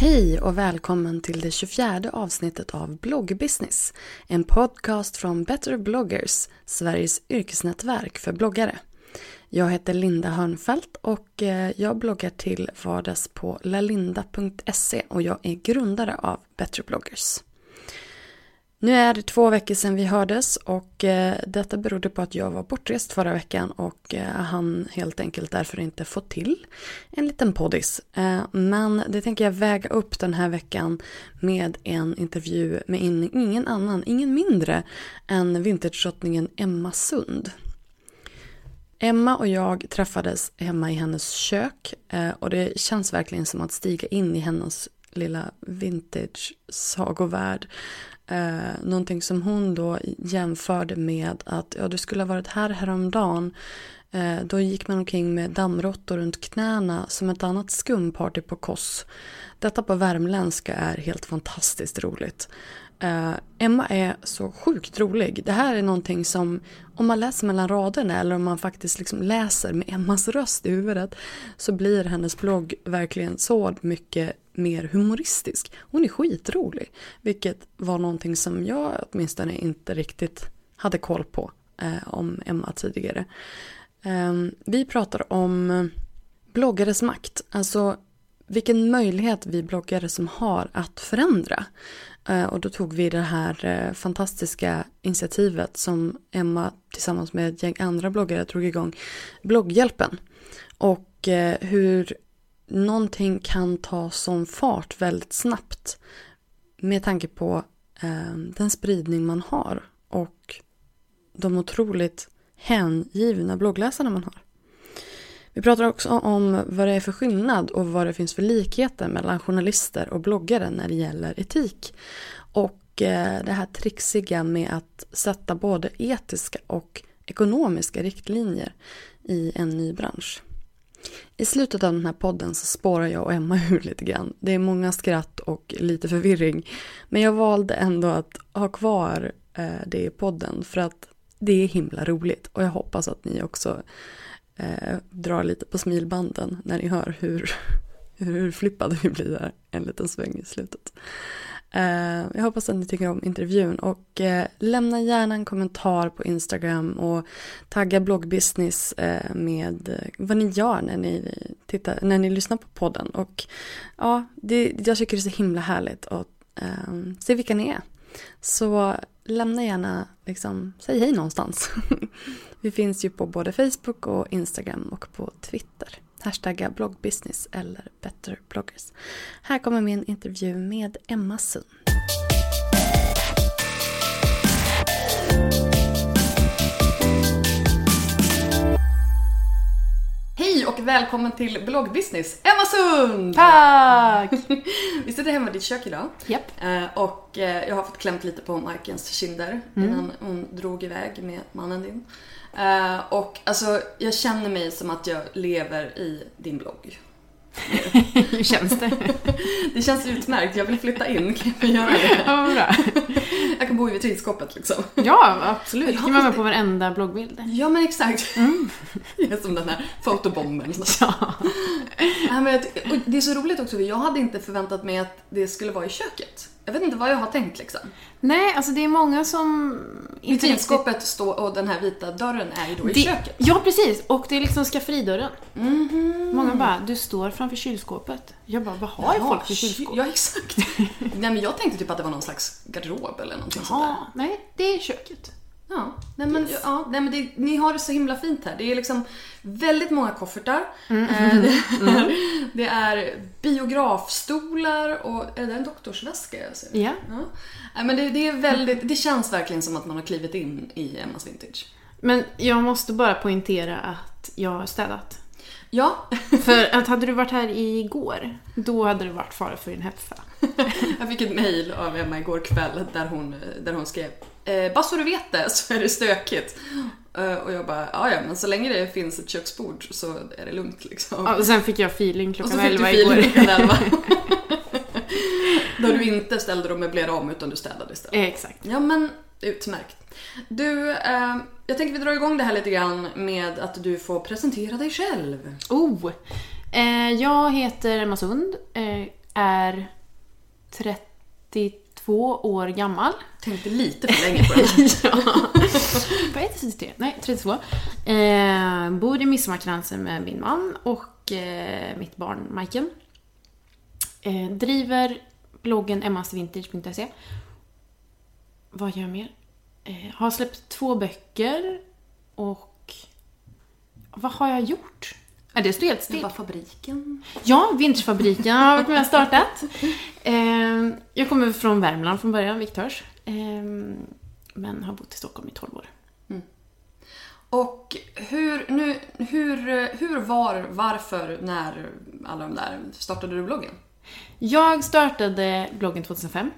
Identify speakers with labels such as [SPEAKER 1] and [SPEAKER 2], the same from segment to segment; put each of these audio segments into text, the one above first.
[SPEAKER 1] Hej och välkommen till det 24 avsnittet av Bloggbusiness. En podcast från Better bloggers, Sveriges yrkesnätverk för bloggare. Jag heter Linda Hörnfeldt och eh, jag bloggar till vardags på lalinda.se och jag är grundare av Better bloggers. Nu är det två veckor sedan vi hördes och eh, detta berodde på att jag var bortrest förra veckan och eh, han helt enkelt därför inte fått till en liten poddis. Men det tänker jag väga upp den här veckan med en intervju med ingen annan, ingen mindre än vintagedrottningen Emma Sund. Emma och jag träffades hemma i hennes kök eh, och det känns verkligen som att stiga in i hennes lilla vintage sagovärld. Eh, någonting som hon då jämförde med att ja, du skulle ha varit här häromdagen. Eh, då gick man omkring med dammråttor runt knäna som ett annat skumparty på Koss. Detta på värmländska är helt fantastiskt roligt. Uh, Emma är så sjukt rolig. Det här är någonting som om man läser mellan raderna eller om man faktiskt liksom läser med Emmas röst i huvudet så blir hennes blogg verkligen så mycket mer humoristisk. Hon är skitrolig, vilket var någonting som jag åtminstone inte riktigt hade koll på uh, om Emma tidigare. Uh, vi pratar om bloggares makt, alltså vilken möjlighet vi bloggare som har att förändra. Eh, och då tog vi det här eh, fantastiska initiativet som Emma tillsammans med ett gäng andra bloggare drog igång, blogghjälpen. Och eh, hur någonting kan ta sån fart väldigt snabbt med tanke på den spridning man har och de otroligt hängivna bloggläsarna man har. Vi pratar också om vad det är för skillnad och vad det finns för likheter mellan journalister och bloggare när det gäller etik. Och eh, det här trixiga med att sätta både etiska och ekonomiska riktlinjer i en ny bransch. I slutet av den här podden så spårar jag och Emma ur lite grann. Det är många skratt och lite förvirring. Men jag valde ändå att ha kvar eh, det i podden för att det är himla roligt och jag hoppas att ni också eh, drar lite på smilbanden när ni hör hur, hur flippade vi blir där en liten sväng i slutet. Eh, jag hoppas att ni tycker om intervjun och eh, lämna gärna en kommentar på Instagram och tagga bloggbusiness eh, med eh, vad ni gör när ni, tittar, när ni lyssnar på podden. Och ja, det, jag tycker det är så himla härligt att eh, se vilka ni är. Så lämna gärna, liksom, säg hej någonstans. Vi finns ju på både Facebook och Instagram och på Twitter. Hashtagga bloggbusiness eller betterbloggers. Här kommer min intervju med Emma Sund. Hej och välkommen till bloggbusiness, Emma Sund!
[SPEAKER 2] Tack!
[SPEAKER 1] Vi sitter hemma i ditt kök idag.
[SPEAKER 2] Japp.
[SPEAKER 1] Eh, och eh, jag har fått klämt lite på Markens kinder
[SPEAKER 2] Mm.
[SPEAKER 1] innan hon drog iväg med mannen din. Eh, och alltså, jag känner mig som att jag lever i din blogg.
[SPEAKER 2] Hur känns det?
[SPEAKER 1] Det känns utmärkt, jag vill flytta in, kan jag göra det?
[SPEAKER 2] Ja, bra.
[SPEAKER 1] Jag kan bo i vitrinskåpet liksom.
[SPEAKER 2] Ja, absolut. Det kan vara med på varenda bloggbild.
[SPEAKER 1] Ja men exakt. Jag är som den här fotobomben.
[SPEAKER 2] Ja.
[SPEAKER 1] Nej, men det är så roligt också, jag hade inte förväntat mig att det skulle vara i köket. Jag vet inte vad jag har tänkt liksom.
[SPEAKER 2] Nej, alltså det är många som... inte riktigt-
[SPEAKER 1] Vitrinskåpet står och den här vita dörren är ju då i
[SPEAKER 2] Det,
[SPEAKER 1] köket.
[SPEAKER 2] ja, precis. Och det är liksom skafferidörren.
[SPEAKER 1] Mhm.
[SPEAKER 2] Många bara, du står framför kylskåpet. Jag bara, vad har
[SPEAKER 1] Ja,
[SPEAKER 2] folk för
[SPEAKER 1] ky-
[SPEAKER 2] kylskåp?
[SPEAKER 1] Ja, exakt. Nej, men jag tänkte typ att det var någon slags garderob eller någonting sånt där.
[SPEAKER 2] Ja, nej, det är köket.
[SPEAKER 1] Ja, nej men, ja, nej men det, ni har det så himla fint här. Det är liksom väldigt många koffertar.
[SPEAKER 2] Mm.
[SPEAKER 1] Eh, det, är, det är biografstolar och är det en doktorsväska jag ser?
[SPEAKER 2] Ja.
[SPEAKER 1] ja. Men det, det, är väldigt, det känns verkligen som att man har klivit in i Emmas Vintage.
[SPEAKER 2] Men jag måste bara poängtera att jag har städat.
[SPEAKER 1] Ja,
[SPEAKER 2] För att hade du varit här igår, då hade det varit fara för din hälsa.
[SPEAKER 1] jag fick ett mejl av Emma igår kväll där hon, där hon skrev eh, Bara så du vet det så är det stökigt. Eh, och jag bara, ja ja men så länge det finns ett köksbord så är det lugnt liksom.
[SPEAKER 2] Ja, och sen fick jag feeling
[SPEAKER 1] och
[SPEAKER 2] klockan
[SPEAKER 1] så fick du
[SPEAKER 2] 11
[SPEAKER 1] feeling
[SPEAKER 2] igår.
[SPEAKER 1] klockan 11. Då du inte ställde och möblerade om utan du städade istället.
[SPEAKER 2] Eh, Exakt.
[SPEAKER 1] Ja men utmärkt. Du, eh, jag tänker vi drar igång det här lite grann med att du får presentera dig själv.
[SPEAKER 2] Oh! Eh, jag heter Emma Sund, eh, är 32 år gammal.
[SPEAKER 1] Tänkte lite för länge på det.
[SPEAKER 2] ja. Vad är 33? Nej, 32. Eh, bor i Midsommarkransen med min man och eh, mitt barn Majken. Eh, driver bloggen emmasvintage.se. Vad gör jag mer? Eh, har släppt två böcker och vad har jag gjort? Ja, det står helt still.
[SPEAKER 1] var fabriken.
[SPEAKER 2] Ja, Vinterfabriken har varit med och startat. Eh, jag kommer från Värmland från början, Viktörs. Eh, men har bott i Stockholm i 12 år.
[SPEAKER 1] Och hur, nu, hur, hur, var, varför, när, alla de där, startade du bloggen?
[SPEAKER 2] Jag startade bloggen 2005.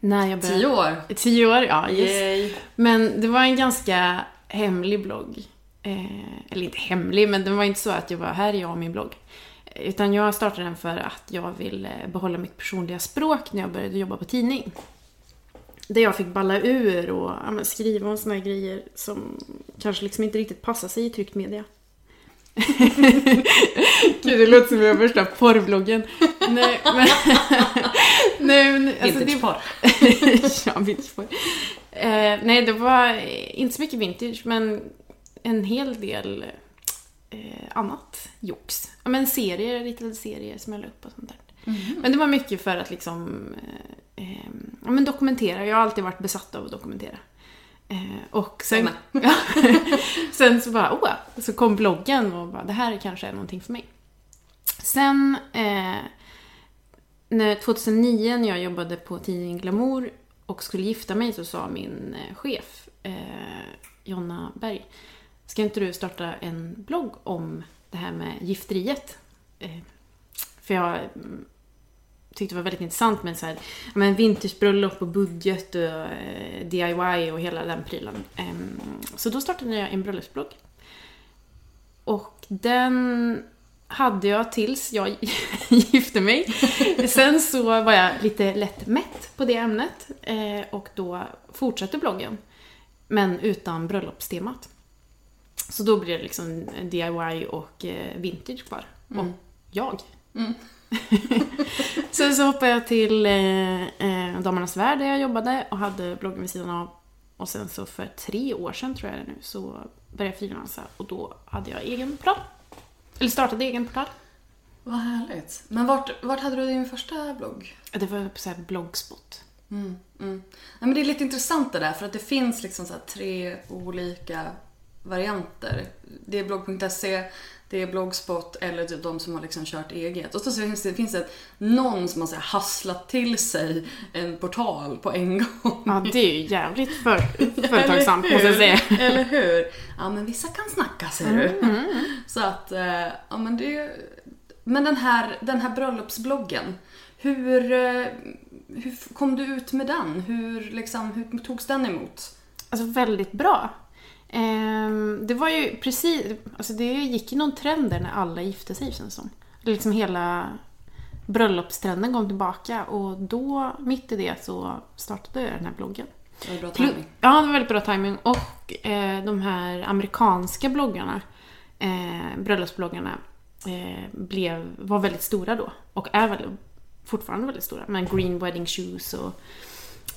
[SPEAKER 2] När jag började...
[SPEAKER 1] Tio år.
[SPEAKER 2] Tio år, ja.
[SPEAKER 1] Yay.
[SPEAKER 2] Men det var en ganska hemlig blogg. Eh, eller inte hemlig, men det var inte så att jag var här är jag och min blogg. Utan jag startade den för att jag ville behålla mitt personliga språk när jag började jobba på tidning. Där jag fick balla ur och ja, skriva om såna här grejer som kanske liksom inte riktigt passar sig i tryckt media. Gud, det låter som jag värsta porrbloggen. Nej, men... Nej, men alltså, det,
[SPEAKER 1] Vintageporr.
[SPEAKER 2] ja, vintageporr. Eh, nej, det var inte så mycket vintage, men en hel del eh, annat jox. Ja, men serier, ritade serier som jag la upp och sånt där. Men det var mycket för att liksom eh, eh, ja, men dokumentera. Jag har alltid varit besatt av att dokumentera. Eh, och sen, ja, sen så bara, oh, så kom bloggen och bara, det här kanske är någonting för mig. Sen eh, när 2009 när jag jobbade på tidningen Glamour och skulle gifta mig så sa min eh, chef eh, Jonna Berg Ska inte du starta en blogg om det här med gifteriet? Eh, för jag mm, tyckte det var väldigt intressant med så här, men vintagebröllop och budget och eh, DIY och hela den prylen. Ehm, så då startade jag en bröllopsblogg. Och den hade jag tills jag gifte mig. Sen så var jag lite lätt mätt på det ämnet eh, och då fortsatte bloggen. Men utan bröllopstemat. Så då blev det liksom DIY och eh, vintage kvar. Och jag.
[SPEAKER 1] Mm.
[SPEAKER 2] Sen så hoppade jag till eh, eh, Damernas Värld där jag jobbade och hade bloggen vid sidan av. Och sen så för tre år sedan tror jag det nu så började jag frilansa och då hade jag egen portal. Eller startade egen portal.
[SPEAKER 1] Vad härligt. Men vart, vart hade du din första blogg?
[SPEAKER 2] Det var på så bloggspot.
[SPEAKER 1] Mm, mm. Nej, men det är lite intressant det där för att det finns liksom så här tre olika varianter. Det är blogg.se, det är bloggspot eller typ de som har liksom kört eget. Och så finns det, finns det någon som har så hasslat till sig en portal på en gång.
[SPEAKER 2] Ja, det är ju jävligt för, företagsamt måste jag säga.
[SPEAKER 1] Eller hur? Ja, men vissa kan snacka ser du. Så att, eh, ja men det... Men den här, den här bröllopsbloggen, hur, eh, hur kom du ut med den? Hur, liksom, hur togs den emot?
[SPEAKER 2] Alltså väldigt bra. Ehm, det var ju precis, alltså det gick ju någon trend där när alla gifte sig känns som. Liksom hela bröllopstrenden kom tillbaka och då, mitt i det, så startade jag den här bloggen.
[SPEAKER 1] Det var bra timing.
[SPEAKER 2] Ja, det var väldigt bra timing. Och eh, de här amerikanska bloggarna, eh, bröllopsbloggarna, eh, blev, var väldigt stora då. Och är väl fortfarande väldigt stora. Men Green Wedding Shoes och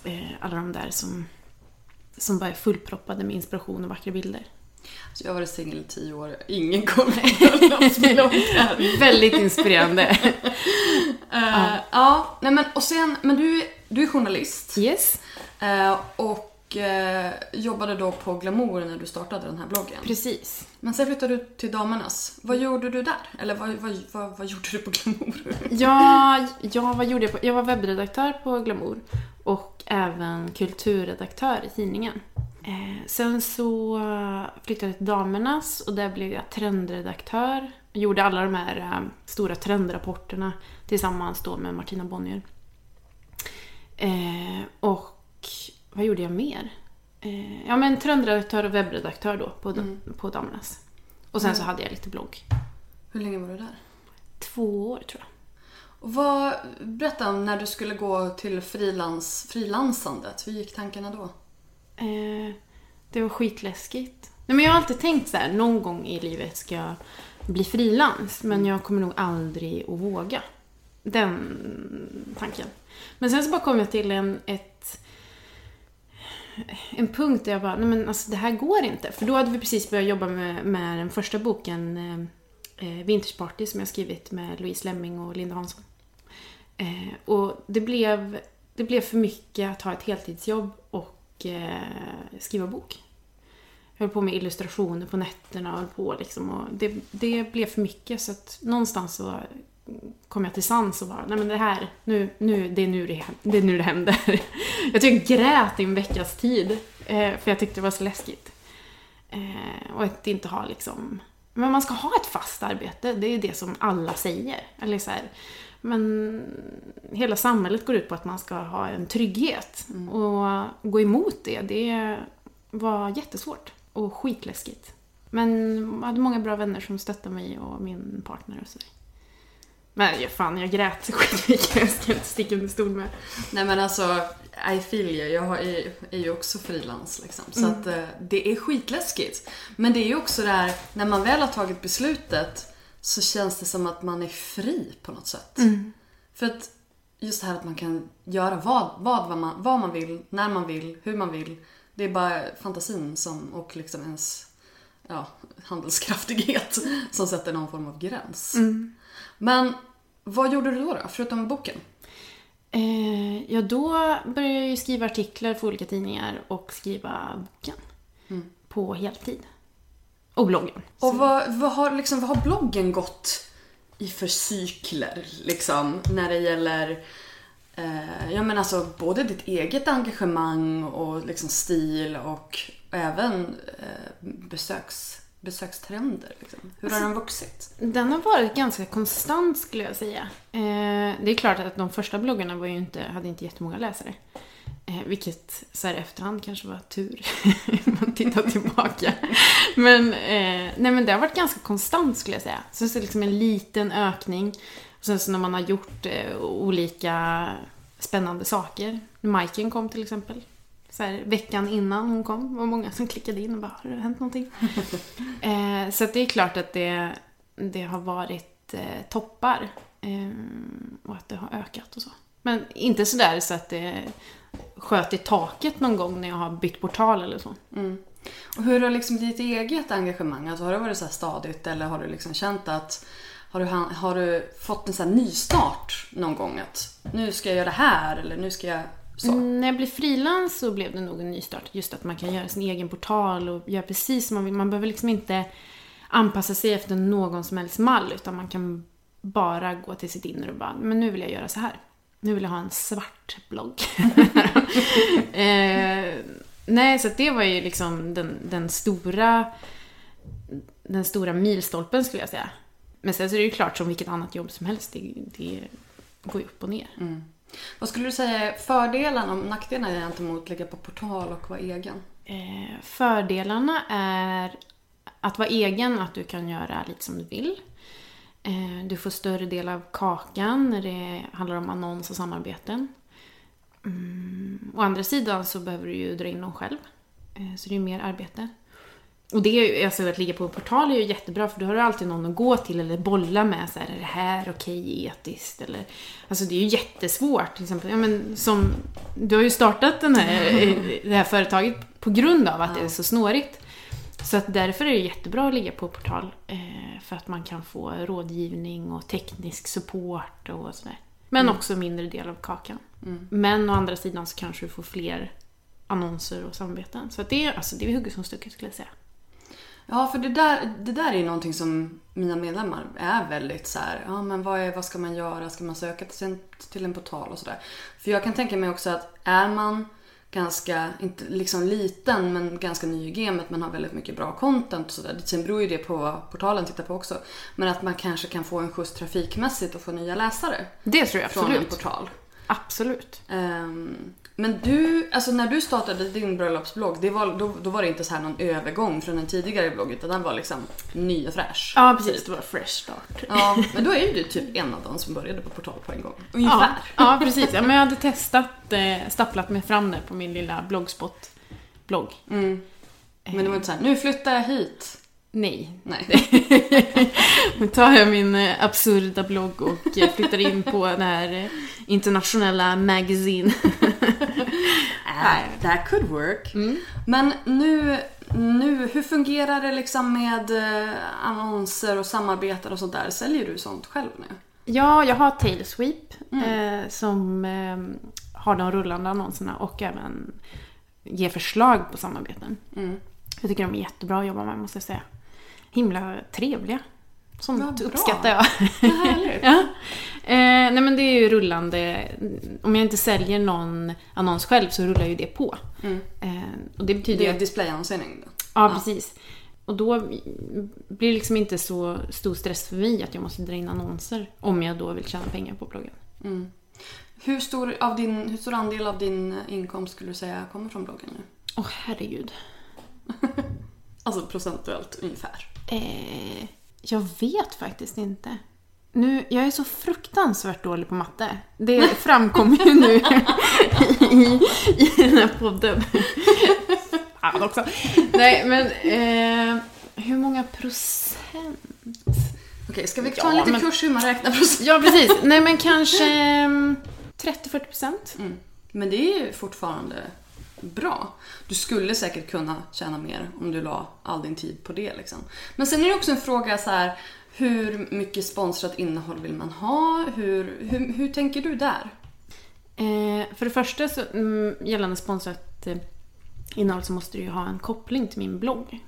[SPEAKER 2] eh, alla de där som, som bara är fullproppade med inspiration och vackra bilder.
[SPEAKER 1] Så jag har varit singel i tio år, ingen kommer.
[SPEAKER 2] Väldigt inspirerande.
[SPEAKER 1] Eh, ja, nej men och sen, men du, du är journalist.
[SPEAKER 2] yes.
[SPEAKER 1] Och och eh, jobbade då på Glamour när du startade den här bloggen.
[SPEAKER 2] Precis.
[SPEAKER 1] Men sen flyttade du till Damernas. Vad gjorde du där? Eller vad, vad, vad, vad gjorde du på Glamour?
[SPEAKER 2] Ja, ja, vad gjorde jag? På? Jag var webbredaktör på Glamour och även kulturredaktör i tidningen. Eh, sen så flyttade jag till Damernas och där blev jag trendredaktör. Jag gjorde alla de här eh, stora trendrapporterna tillsammans då med Martina Bonnier. Eh, och vad gjorde jag mer? Ja men trendredaktör och webbredaktör då på, mm. på Damernas. Och sen mm. så hade jag lite blogg.
[SPEAKER 1] Hur länge var du där?
[SPEAKER 2] Två år tror jag.
[SPEAKER 1] Vad, berätta om när du skulle gå till frilans, frilansandet. Hur gick tankarna då?
[SPEAKER 2] Eh, det var skitläskigt. Nej, men jag har alltid tänkt så här, någon gång i livet ska jag bli frilans. Men jag kommer nog aldrig att våga. Den tanken. Men sen så bara kom jag till en, ett, en punkt där jag bara, nej men alltså det här går inte. För då hade vi precis börjat jobba med, med den första boken, eh, Vintersparty Vintage Party, som jag skrivit med Louise Lemming och Linda Hansson. Eh, och det blev, det blev för mycket att ha ett heltidsjobb och eh, skriva bok. Jag höll på med illustrationer på nätterna och höll på liksom. Och det, det blev för mycket så att någonstans så kom jag till sans och bara, nej men det här, nu, nu, det, är nu det, det är nu det händer. Jag typ grät i en veckas tid, eh, för jag tyckte det var så läskigt. Eh, och att inte ha liksom, men man ska ha ett fast arbete, det är ju det som alla säger. Eller så här, men hela samhället går ut på att man ska ha en trygghet. Mm. Och gå emot det, det var jättesvårt och skitläskigt. Men jag hade många bra vänner som stöttade mig och min partner och sådär. Men ja, fan, jag grät skitmycket. Jag ska inte sticka under stol med.
[SPEAKER 1] Nej men alltså, I feel you. Jag är, är ju också frilans liksom. Så mm. att eh, det är skitläskigt. Men det är ju också det här, när man väl har tagit beslutet så känns det som att man är fri på något sätt. Mm. För att just det här att man kan göra vad, vad, man, vad man vill, när man vill, hur man vill. Det är bara fantasin som, och liksom ens ja, handelskraftighet som sätter någon form av gräns. Mm. Men vad gjorde du då, då förutom boken?
[SPEAKER 2] Eh, ja, då började jag ju skriva artiklar för olika tidningar och skriva boken. Mm. På heltid. Och bloggen.
[SPEAKER 1] Och vad, vad, har, liksom, vad har bloggen gått i för cykler, liksom, när det gäller eh, ja, men alltså, både ditt eget engagemang och liksom, stil och även eh, besöks besökstrender? Liksom? Hur har den vuxit?
[SPEAKER 2] Den har varit ganska konstant skulle jag säga. Eh, det är klart att de första bloggarna var ju inte, hade inte jättemånga läsare. Eh, vilket så här efterhand kanske var tur. man tittar tillbaka. Men, eh, nej, men det har varit ganska konstant skulle jag säga. Så det är liksom en liten ökning. Och sen så när man har gjort eh, olika spännande saker. Majken kom till exempel så här, veckan innan hon kom var många som klickade in och bara “Har det hänt någonting?” eh, Så det är klart att det, det har varit eh, toppar eh, och att det har ökat och så. Men inte sådär så att det sköt i taket någon gång när jag har bytt portal eller så. Mm.
[SPEAKER 1] Och hur har liksom ditt eget engagemang, alltså har det varit så stadigt eller har du liksom känt att har du, har du fått en sån här nystart någon gång? Att nu ska jag göra det här eller nu ska jag så.
[SPEAKER 2] Mm, när jag blev frilans så blev det nog en nystart. Just att man kan göra sin egen portal och göra precis som man vill. Man behöver liksom inte anpassa sig efter någon som helst mall utan man kan bara gå till sitt inre och bara, men nu vill jag göra så här. Nu vill jag ha en svart blogg. eh, nej, så det var ju liksom den, den stora den stora milstolpen skulle jag säga. Men sen så är det ju klart som vilket annat jobb som helst. Det, det går ju upp och ner. Mm.
[SPEAKER 1] Vad skulle du säga är fördelarna och nackdelarna gentemot att ligga på portal och vara egen?
[SPEAKER 2] Eh, fördelarna är att vara egen, att du kan göra lite som du vill. Eh, du får större del av kakan när det handlar om annons och samarbeten. Mm. Å andra sidan så behöver du ju dra in dem själv. Eh, så det är mer arbete. Och det är ju, alltså att ligga på en portal är ju jättebra för då har du alltid någon att gå till eller bolla med. Så här, är det här okej okay, etiskt? Eller, alltså det är ju jättesvårt. Till exempel, ja, men som, du har ju startat den här, det här företaget på grund av att det är så snårigt. Så att därför är det jättebra att ligga på portal. Eh, för att man kan få rådgivning och teknisk support och sådär. Men mm. också mindre del av kakan. Mm. Men å andra sidan så kanske du får fler annonser och samarbeten. Så att det, är, alltså, det är hugget som stucket skulle jag säga.
[SPEAKER 1] Ja, för det där, det där är ju någonting som mina medlemmar är väldigt så här, ja men vad, är, vad ska man göra? Ska man söka till en, till en portal och sådär? För jag kan tänka mig också att är man ganska, inte liksom liten men ganska ny i gamet men har väldigt mycket bra content och sådär. Sen beror ju det på vad portalen tittar på också. Men att man kanske kan få en skjuts trafikmässigt och få nya läsare.
[SPEAKER 2] Det tror jag
[SPEAKER 1] Från en
[SPEAKER 2] absolut.
[SPEAKER 1] portal.
[SPEAKER 2] Absolut.
[SPEAKER 1] Ehm, men du, alltså när du startade din bröllopsblogg, det var, då, då var det inte så här någon övergång från en tidigare blogg utan den var liksom ny och fräsch.
[SPEAKER 2] Ja, precis. Det var fresh start.
[SPEAKER 1] Ja, men då är ju du typ en av dem som började på portal på en gång. Ungefär.
[SPEAKER 2] Ja, ja precis. Ja, men jag hade testat, eh, stapplat mig fram där på min lilla bloggspot-blogg.
[SPEAKER 1] Mm. Men det var inte så här, nu flyttar jag hit.
[SPEAKER 2] Nej.
[SPEAKER 1] Nej.
[SPEAKER 2] Nu tar jag min eh, absurda blogg och eh, flyttar in på den här eh, internationella magazine.
[SPEAKER 1] Nej, that could work.
[SPEAKER 2] Mm.
[SPEAKER 1] Men nu, nu, hur fungerar det liksom med annonser och samarbeten och sånt där? Säljer du sånt själv nu?
[SPEAKER 2] Ja, jag har Tailsweep eh, som eh, har de rullande annonserna och även ger förslag på samarbeten.
[SPEAKER 1] Mm.
[SPEAKER 2] Jag tycker de är jättebra att jobba med måste jag säga. Himla trevliga. Sånt
[SPEAKER 1] bra.
[SPEAKER 2] uppskattar jag. Ja. eh, nej men det är ju rullande. Om jag inte säljer någon annons själv så rullar ju det på.
[SPEAKER 1] Mm.
[SPEAKER 2] Eh, och det betyder
[SPEAKER 1] Det är
[SPEAKER 2] att
[SPEAKER 1] displayannonsering?
[SPEAKER 2] Ja,
[SPEAKER 1] Ja.
[SPEAKER 2] precis. Och då blir det liksom inte så stor stress för mig att jag måste dra in annonser om jag då vill tjäna pengar på bloggen.
[SPEAKER 1] Mm. Hur, stor av din, hur stor andel av din inkomst skulle du säga kommer från bloggen nu?
[SPEAKER 2] Åh herregud.
[SPEAKER 1] Alltså procentuellt ungefär.
[SPEAKER 2] Eh, jag vet faktiskt inte. Nu, jag är så fruktansvärt dålig på matte. Det framkommer ju nu i, i den här podden. Fan också. Nej, men eh, hur många procent?
[SPEAKER 1] Okej, ska vi ta
[SPEAKER 2] Ja,
[SPEAKER 1] en liten
[SPEAKER 2] men-
[SPEAKER 1] kurs hur man räknar procent?
[SPEAKER 2] Ja, precis. Nej, men kanske mm, 30-40 procent.
[SPEAKER 1] Mm. Men det är ju fortfarande bra. Du skulle säkert kunna tjäna mer om du la all din tid på det. Liksom. Men sen är det också en fråga så här, hur mycket sponsrat innehåll vill man ha? Hur, hur, hur tänker du där?
[SPEAKER 2] Eh, för det första, så, mm, gällande sponsrat eh, innehåll så måste du ju ha en koppling till min blogg.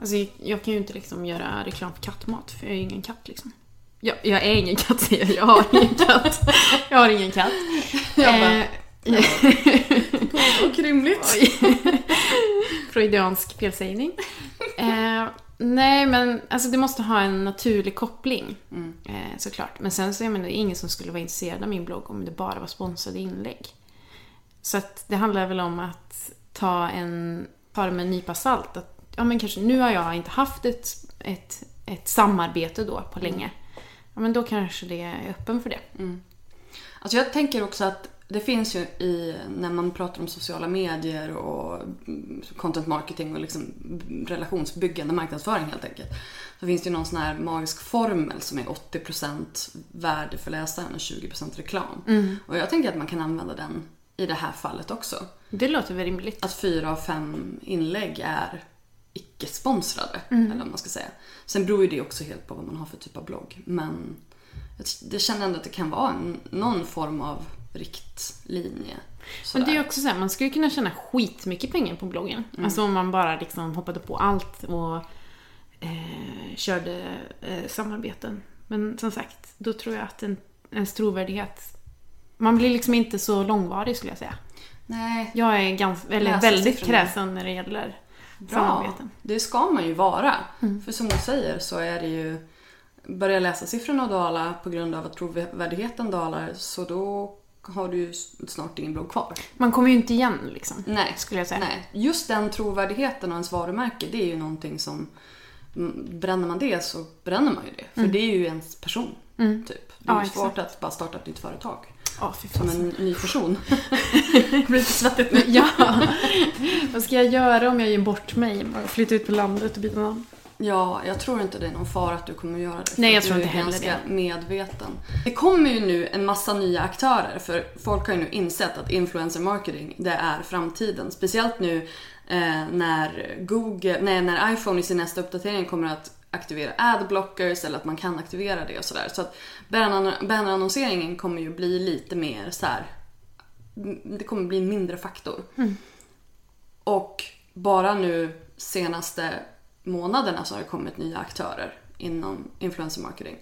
[SPEAKER 2] Alltså, jag, kan ju inte liksom göra reklam för kattmat, för jag är ju ingen katt liksom. Jag, jag är ingen katt säger jag, jag har ingen katt. Jag har ingen katt.
[SPEAKER 1] Jag
[SPEAKER 2] Eh,
[SPEAKER 1] och rimligt.
[SPEAKER 2] Oj. Freudiansk felsägning. Eh, nej, men alltså det måste ha en naturlig koppling.
[SPEAKER 1] Mm.
[SPEAKER 2] Eh, såklart. Men sen så är det ingen som skulle vara intresserad av min blogg om det bara var sponsrade inlägg. Så att det handlar väl om att ta, en, ta det med en nypa salt. Att, ja, men kanske, nu har jag inte haft ett, ett, ett samarbete då på länge. Ja, men då kanske det är öppen för det.
[SPEAKER 1] Alltså jag tänker också att det finns ju i, när man pratar om sociala medier och mm, content marketing och liksom relationsbyggande marknadsföring helt enkelt. Så finns det ju någon sån här magisk formel som är 80% värde för läsaren och 20% reklam. Och jag tänker att man kan använda den i det här fallet också.
[SPEAKER 2] Det låter väl rimligt.
[SPEAKER 1] Att fyra av fem inlägg är icke-sponsrade. Eller vad man ska säga. Sen beror ju det också helt på vad man har för typ av blogg. Men jag- det känner ändå att det kan vara någon form av riktlinje.
[SPEAKER 2] Men
[SPEAKER 1] Sådär.
[SPEAKER 2] det är också så här, man skulle kunna tjäna skitmycket pengar på bloggen. Alltså om man bara liksom hoppade på allt och eh, körde eh, samarbeten. Men som sagt, då tror jag att en, ens trovärdighet... Man blir liksom inte så långvarig skulle jag säga.
[SPEAKER 1] Nej,
[SPEAKER 2] Jag är ganska, eller
[SPEAKER 1] Läsa
[SPEAKER 2] väldigt
[SPEAKER 1] siffrorna.
[SPEAKER 2] kräsen när det gäller
[SPEAKER 1] bra.
[SPEAKER 2] samarbeten.
[SPEAKER 1] Det ska man ju vara.
[SPEAKER 2] Mm.
[SPEAKER 1] För som du säger så är det ju... Börjar läsa-siffrorna dala på grund av att trovärdigheten dalar så då har du snart ingen blogg kvar.
[SPEAKER 2] Man kommer ju inte igen liksom.
[SPEAKER 1] Nej.
[SPEAKER 2] Skulle jag säga.
[SPEAKER 1] Nej, just den trovärdigheten och ens varumärke, det är ju någonting som... mm, Bränner man det så bränner man ju det. För det är ju ens person. Typ. Det är
[SPEAKER 2] Mm. Ja,
[SPEAKER 1] svårt
[SPEAKER 2] exakt.
[SPEAKER 1] att bara starta ett nytt företag.
[SPEAKER 2] Fy
[SPEAKER 1] Som en ny person. det blir lite svettigt nu.
[SPEAKER 2] Ja. Vad ska jag göra om jag ger bort mig? Flytta ut på landet och byta namn?
[SPEAKER 1] Ja, jag tror inte det är någon fara att du kommer göra det.
[SPEAKER 2] Nej, jag tror
[SPEAKER 1] du
[SPEAKER 2] inte
[SPEAKER 1] är
[SPEAKER 2] heller
[SPEAKER 1] ganska medveten. Det kommer ju nu en massa nya aktörer för folk har ju nu insett att influencer marketing, det är framtiden. Speciellt nu eh, när Google, nej, när iPhone i sin nästa uppdatering kommer att aktivera adblockers eller att man kan aktivera det och sådär. Så att banner- bannerannonseringen kommer ju bli lite mer så här. Det kommer bli en mindre faktor. Och bara nu senaste månaderna så har det kommit nya aktörer inom influencer marketing.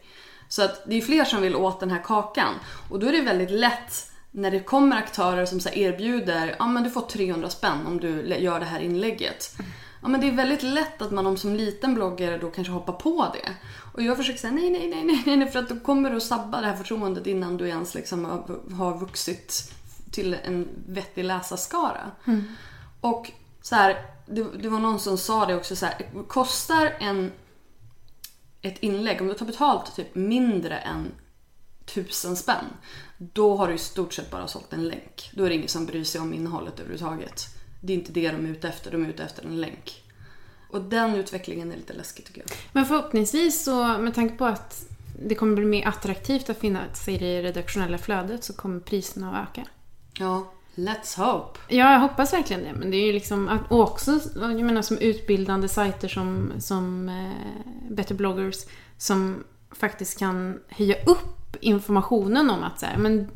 [SPEAKER 1] Så att det är fler som vill åt den här kakan. Och då är det väldigt lätt när det kommer aktörer som så erbjuder, ja men du får 300 spänn om du gör det här inlägget. Ja men det är väldigt lätt att man som liten bloggare då kanske hoppar på det. Och jag försöker säga nej, nej, nej, nej, nej, för att då kommer du att sabba det här förtroendet innan du ens liksom har vuxit till en vettig läsarskara. Mm. Och så här, det, det, var någon som sa det också så här, kostar en ett inlägg, om du tar betalt typ mindre än tusen spänn, då har du i stort sett bara sålt en länk. Då är det ingen som bryr sig om innehållet överhuvudtaget. Det är inte det de är ute efter, de är ute efter en länk. Och den utvecklingen är lite läskig tycker jag.
[SPEAKER 2] Men förhoppningsvis så, med tanke på att det kommer bli mer attraktivt att finna sig i det redaktionella flödet så kommer priserna att öka.
[SPEAKER 1] Ja, Let's hope.
[SPEAKER 2] Ja, jag hoppas verkligen det. Men det är ju liksom, också jag menar, som utbildande sajter som, som eh, Better bloggers som faktiskt kan höja upp informationen om att så här, men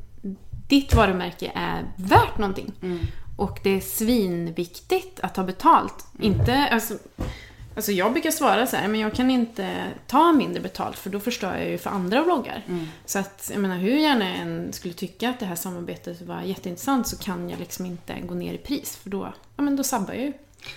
[SPEAKER 2] ditt varumärke är värt någonting. Mm. Och det är svinviktigt att ta betalt. Mm. Inte, alltså, Alltså jag brukar svara så här, men jag kan inte ta mindre betalt för då förstör jag ju för andra bloggar. Mm. Så att, jag menar hur gärna jag än skulle tycka att det här samarbetet var jätteintressant så kan jag liksom inte gå ner i pris för då, ja men då sabbar jag ju.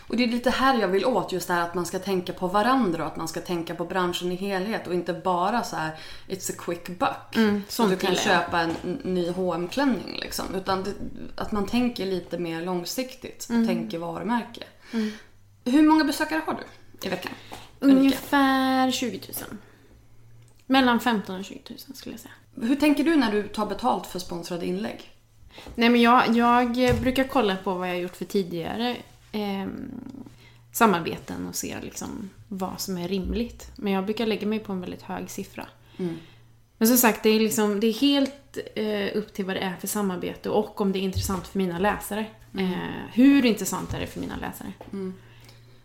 [SPEAKER 1] Och det är lite här jag vill åt, just det här att man ska tänka på varandra och att man ska tänka på branschen i helhet och inte bara så här it's a quick buck. Mm, så du kan köpa en ny hm klänning liksom. Utan det, att man tänker lite mer långsiktigt, mm. tänker varumärke. Mm. Hur många besökare har du? I veckan?
[SPEAKER 2] Ungefär 20 000. Mellan 15 och 20 000 skulle jag säga.
[SPEAKER 1] Hur tänker du när du tar betalt för sponsrade inlägg?
[SPEAKER 2] Nej men jag, jag brukar kolla på vad jag gjort för tidigare eh, samarbeten och se liksom vad som är rimligt. Men jag brukar lägga mig på en väldigt hög siffra. Mm. Men som sagt, det är, liksom, det är helt eh, upp till vad det är för samarbete och om det är intressant för mina läsare. Mm. Eh, hur intressant är det för mina läsare? Mm.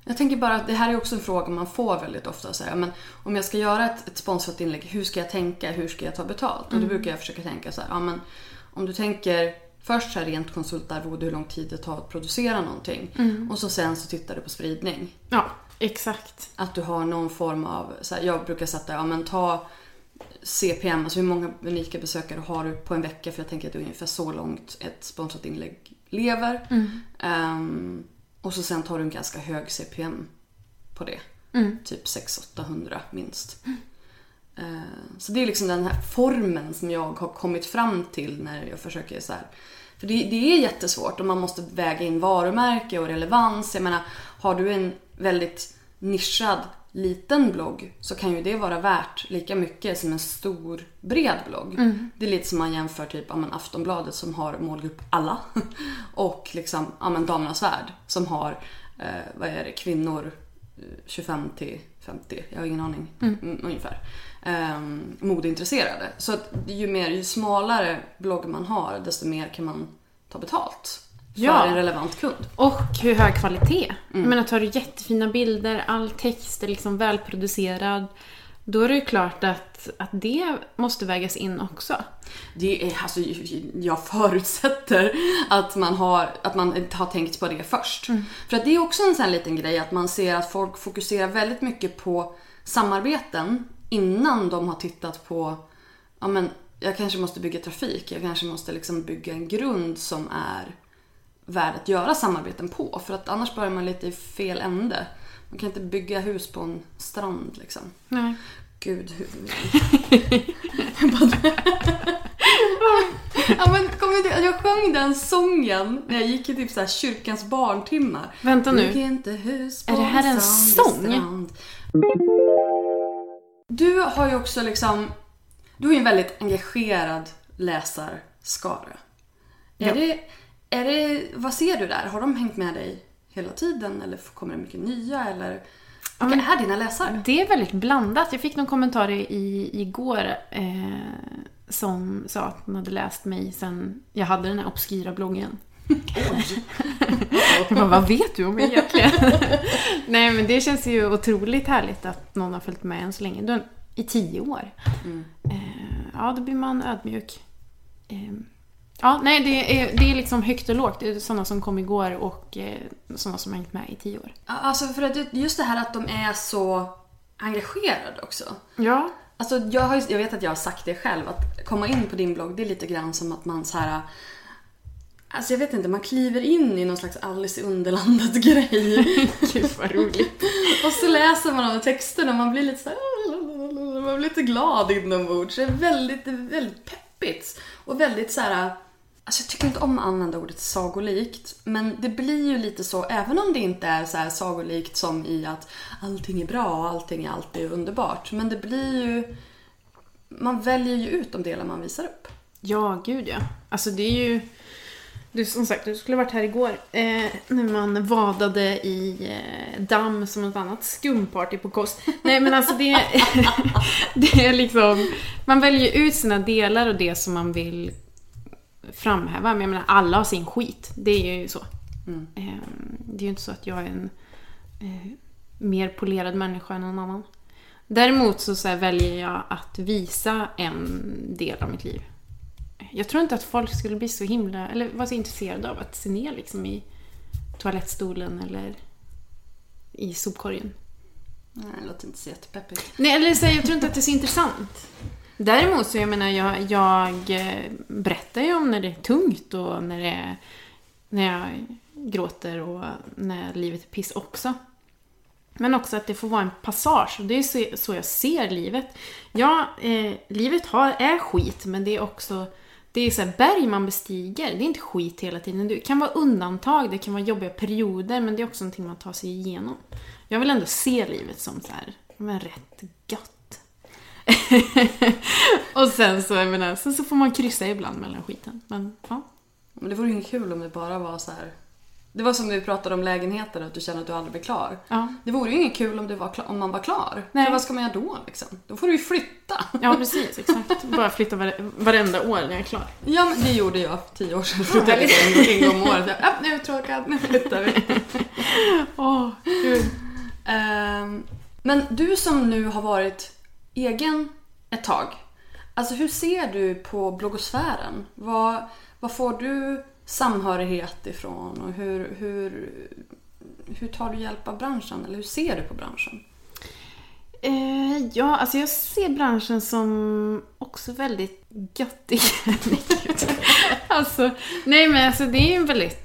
[SPEAKER 1] Jag tänker bara att det här är också en fråga man får väldigt ofta. Så här, men om jag ska göra ett, ett sponsrat inlägg, hur ska jag tänka? Hur ska jag ta betalt? Mm. Och då brukar jag försöka tänka så här, ja, men om du tänker först så här rent konsultarvode, hur lång tid det tar att producera någonting. Mm. Och så sen så tittar du på spridning.
[SPEAKER 2] Ja, exakt.
[SPEAKER 1] Att du har någon form av, så här, jag brukar sätta, ja men ta CPM, alltså hur många unika besökare har du på en vecka? För jag tänker att det är ungefär så långt ett sponsrat inlägg lever. Mm. Um, och så sen tar du en ganska hög CPM på det. Mm. Typ 600-800 minst. Mm. Så det är liksom den här formen som jag har kommit fram till när jag försöker så här. För det, det är jättesvårt och man måste väga in varumärke och relevans. Jag menar, har du en väldigt nischad liten blogg så kan ju det vara värt lika mycket som en stor bred blogg. Mm. Det är lite som man jämför typ ja, men Aftonbladet som har målgrupp alla och liksom ja, men Damernas Värld som har eh, vad är det, kvinnor 25 eh, till 50, jag har ingen aning, mm. mm ungefär. Eh, modeintresserade. Så att ju, mer, ju smalare blogg man har desto mer kan man ta betalt för ja. en relevant kund.
[SPEAKER 2] Och hur hög kvalitet. Mm. Jag menar, tar du jättefina bilder, all text är liksom välproducerad. Då är det ju klart att, att det måste vägas in också.
[SPEAKER 1] Det är, alltså, jag förutsätter att man har, att man har tänkt på det först. Mm. För att det är också en sån liten grej att man ser att folk fokuserar väldigt mycket på samarbeten innan de har tittat på ja, men, jag kanske måste bygga trafik, jag kanske måste liksom bygga en grund som är värd att göra samarbeten på. För att annars börjar man lite i fel ände. Man kan inte bygga hus på en strand liksom.
[SPEAKER 2] Nej.
[SPEAKER 1] Gud, hur... ja, men, kom inte, jag sjöng den sången när jag gick i typ så här kyrkans barntimmar.
[SPEAKER 2] Vänta nu.
[SPEAKER 1] Bygg inte hus
[SPEAKER 2] på är det här en sång? Strand.
[SPEAKER 1] Du har ju också liksom... Du har ju en väldigt engagerad läsarskara. Ja. Är det är det, vad ser du där? Har de hängt med dig hela tiden eller kommer det mycket nya? Eller vilka ja, är dina läsare?
[SPEAKER 2] Det är väldigt blandat. Jag fick någon kommentar i, igår eh, som sa att hon hade läst mig sen jag hade den här obskyra bloggen. Jag bara, vad vet du om mig egentligen? Nej men det känns ju otroligt härligt att någon har följt med än så länge. I tio år. Mm. Eh, ja, då blir man ödmjuk. Eh, Ja, nej det är, det är liksom högt och lågt. Det är sådana som kom igår och eh, sådana som har hängt med i tio år.
[SPEAKER 1] Alltså för att just det här att de är så engagerade också.
[SPEAKER 2] Ja.
[SPEAKER 1] Alltså jag, har, jag vet att jag har sagt det själv, att komma in på din blogg det är lite grann som att man så här. Alltså jag vet inte, man kliver in i någon slags Alice i Underlandet grej.
[SPEAKER 2] Gud vad roligt.
[SPEAKER 1] och så läser man de texterna och man blir lite så här, man blir lite glad inombords. Det är väldigt, väldigt peppigt. Och väldigt så här. Alltså jag tycker inte om att använda ordet sagolikt, men det blir ju lite så, även om det inte är så här sagolikt som i att allting är bra och allting är alltid underbart. Men det blir ju, man väljer ju ut de delar man visar upp.
[SPEAKER 2] Ja, gud ja. Alltså det är ju... Du, som sagt, du skulle ha varit här igår. Eh, när man vadade i eh, damm som ett annat skumparty på kost. Nej men alltså det, det är liksom... Man väljer ut sina delar och det som man vill framhäva. Men jag menar, alla har sin skit. Det är ju så. Eh, det är ju inte så att jag är en eh, mer polerad människa än någon annan. Däremot så, så väljer jag att visa en del av mitt liv. Jag tror inte att folk skulle bli så himla, eller vara så intresserade av att se ner liksom i toalettstolen eller i sopkorgen.
[SPEAKER 1] Nej, det låter inte så jättepeppigt.
[SPEAKER 2] Nej, eller så, jag tror inte att det är så intressant. Däremot så, jag menar, jag, jag eh, berättar ju om när det är tungt och när, det är, när jag gråter och när livet är piss också. Men också att det får vara en passage. Och det är så, så jag ser livet. Ja, eh, livet har, är skit, men det är också det är så här berg man bestiger. Det är inte skit hela tiden. Det kan vara undantag, det kan vara jobbiga perioder, men det är också någonting man tar sig igenom. Jag vill ändå se livet som så här, men rätt gött. och sen så, jag menar, sen så får man kryssa ibland mellan skiten. Men ja.
[SPEAKER 1] Men det vore ju kul om det bara var så här. Det var som när vi pratade om lägenheten, att du känner att du aldrig blir klar.
[SPEAKER 2] Ja.
[SPEAKER 1] Det vore ju inget kul om, du var klar, om man var klar.
[SPEAKER 2] Nej.
[SPEAKER 1] För vad ska man göra då liksom? Då får du ju flytta.
[SPEAKER 2] ja, precis. Exakt. Bara flytta vare, varenda år när jag är klar.
[SPEAKER 1] Ja, men det gjorde jag för tio år sedan. Flyttade jag en, en gång om året. Jag, Ja, nu är jag uttråkad, nu flyttar vi.
[SPEAKER 2] Åh, gud.
[SPEAKER 1] Ehm, men du som nu har varit egen ett tag. Alltså hur ser du på bloggosfären? Vad, vad får du samhörighet ifrån och hur, hur, hur tar du hjälp av branschen? Eller hur ser du på branschen?
[SPEAKER 2] Eh, ja, alltså jag ser branschen som också väldigt göttig. Alltså, nej men alltså det är ju en väldigt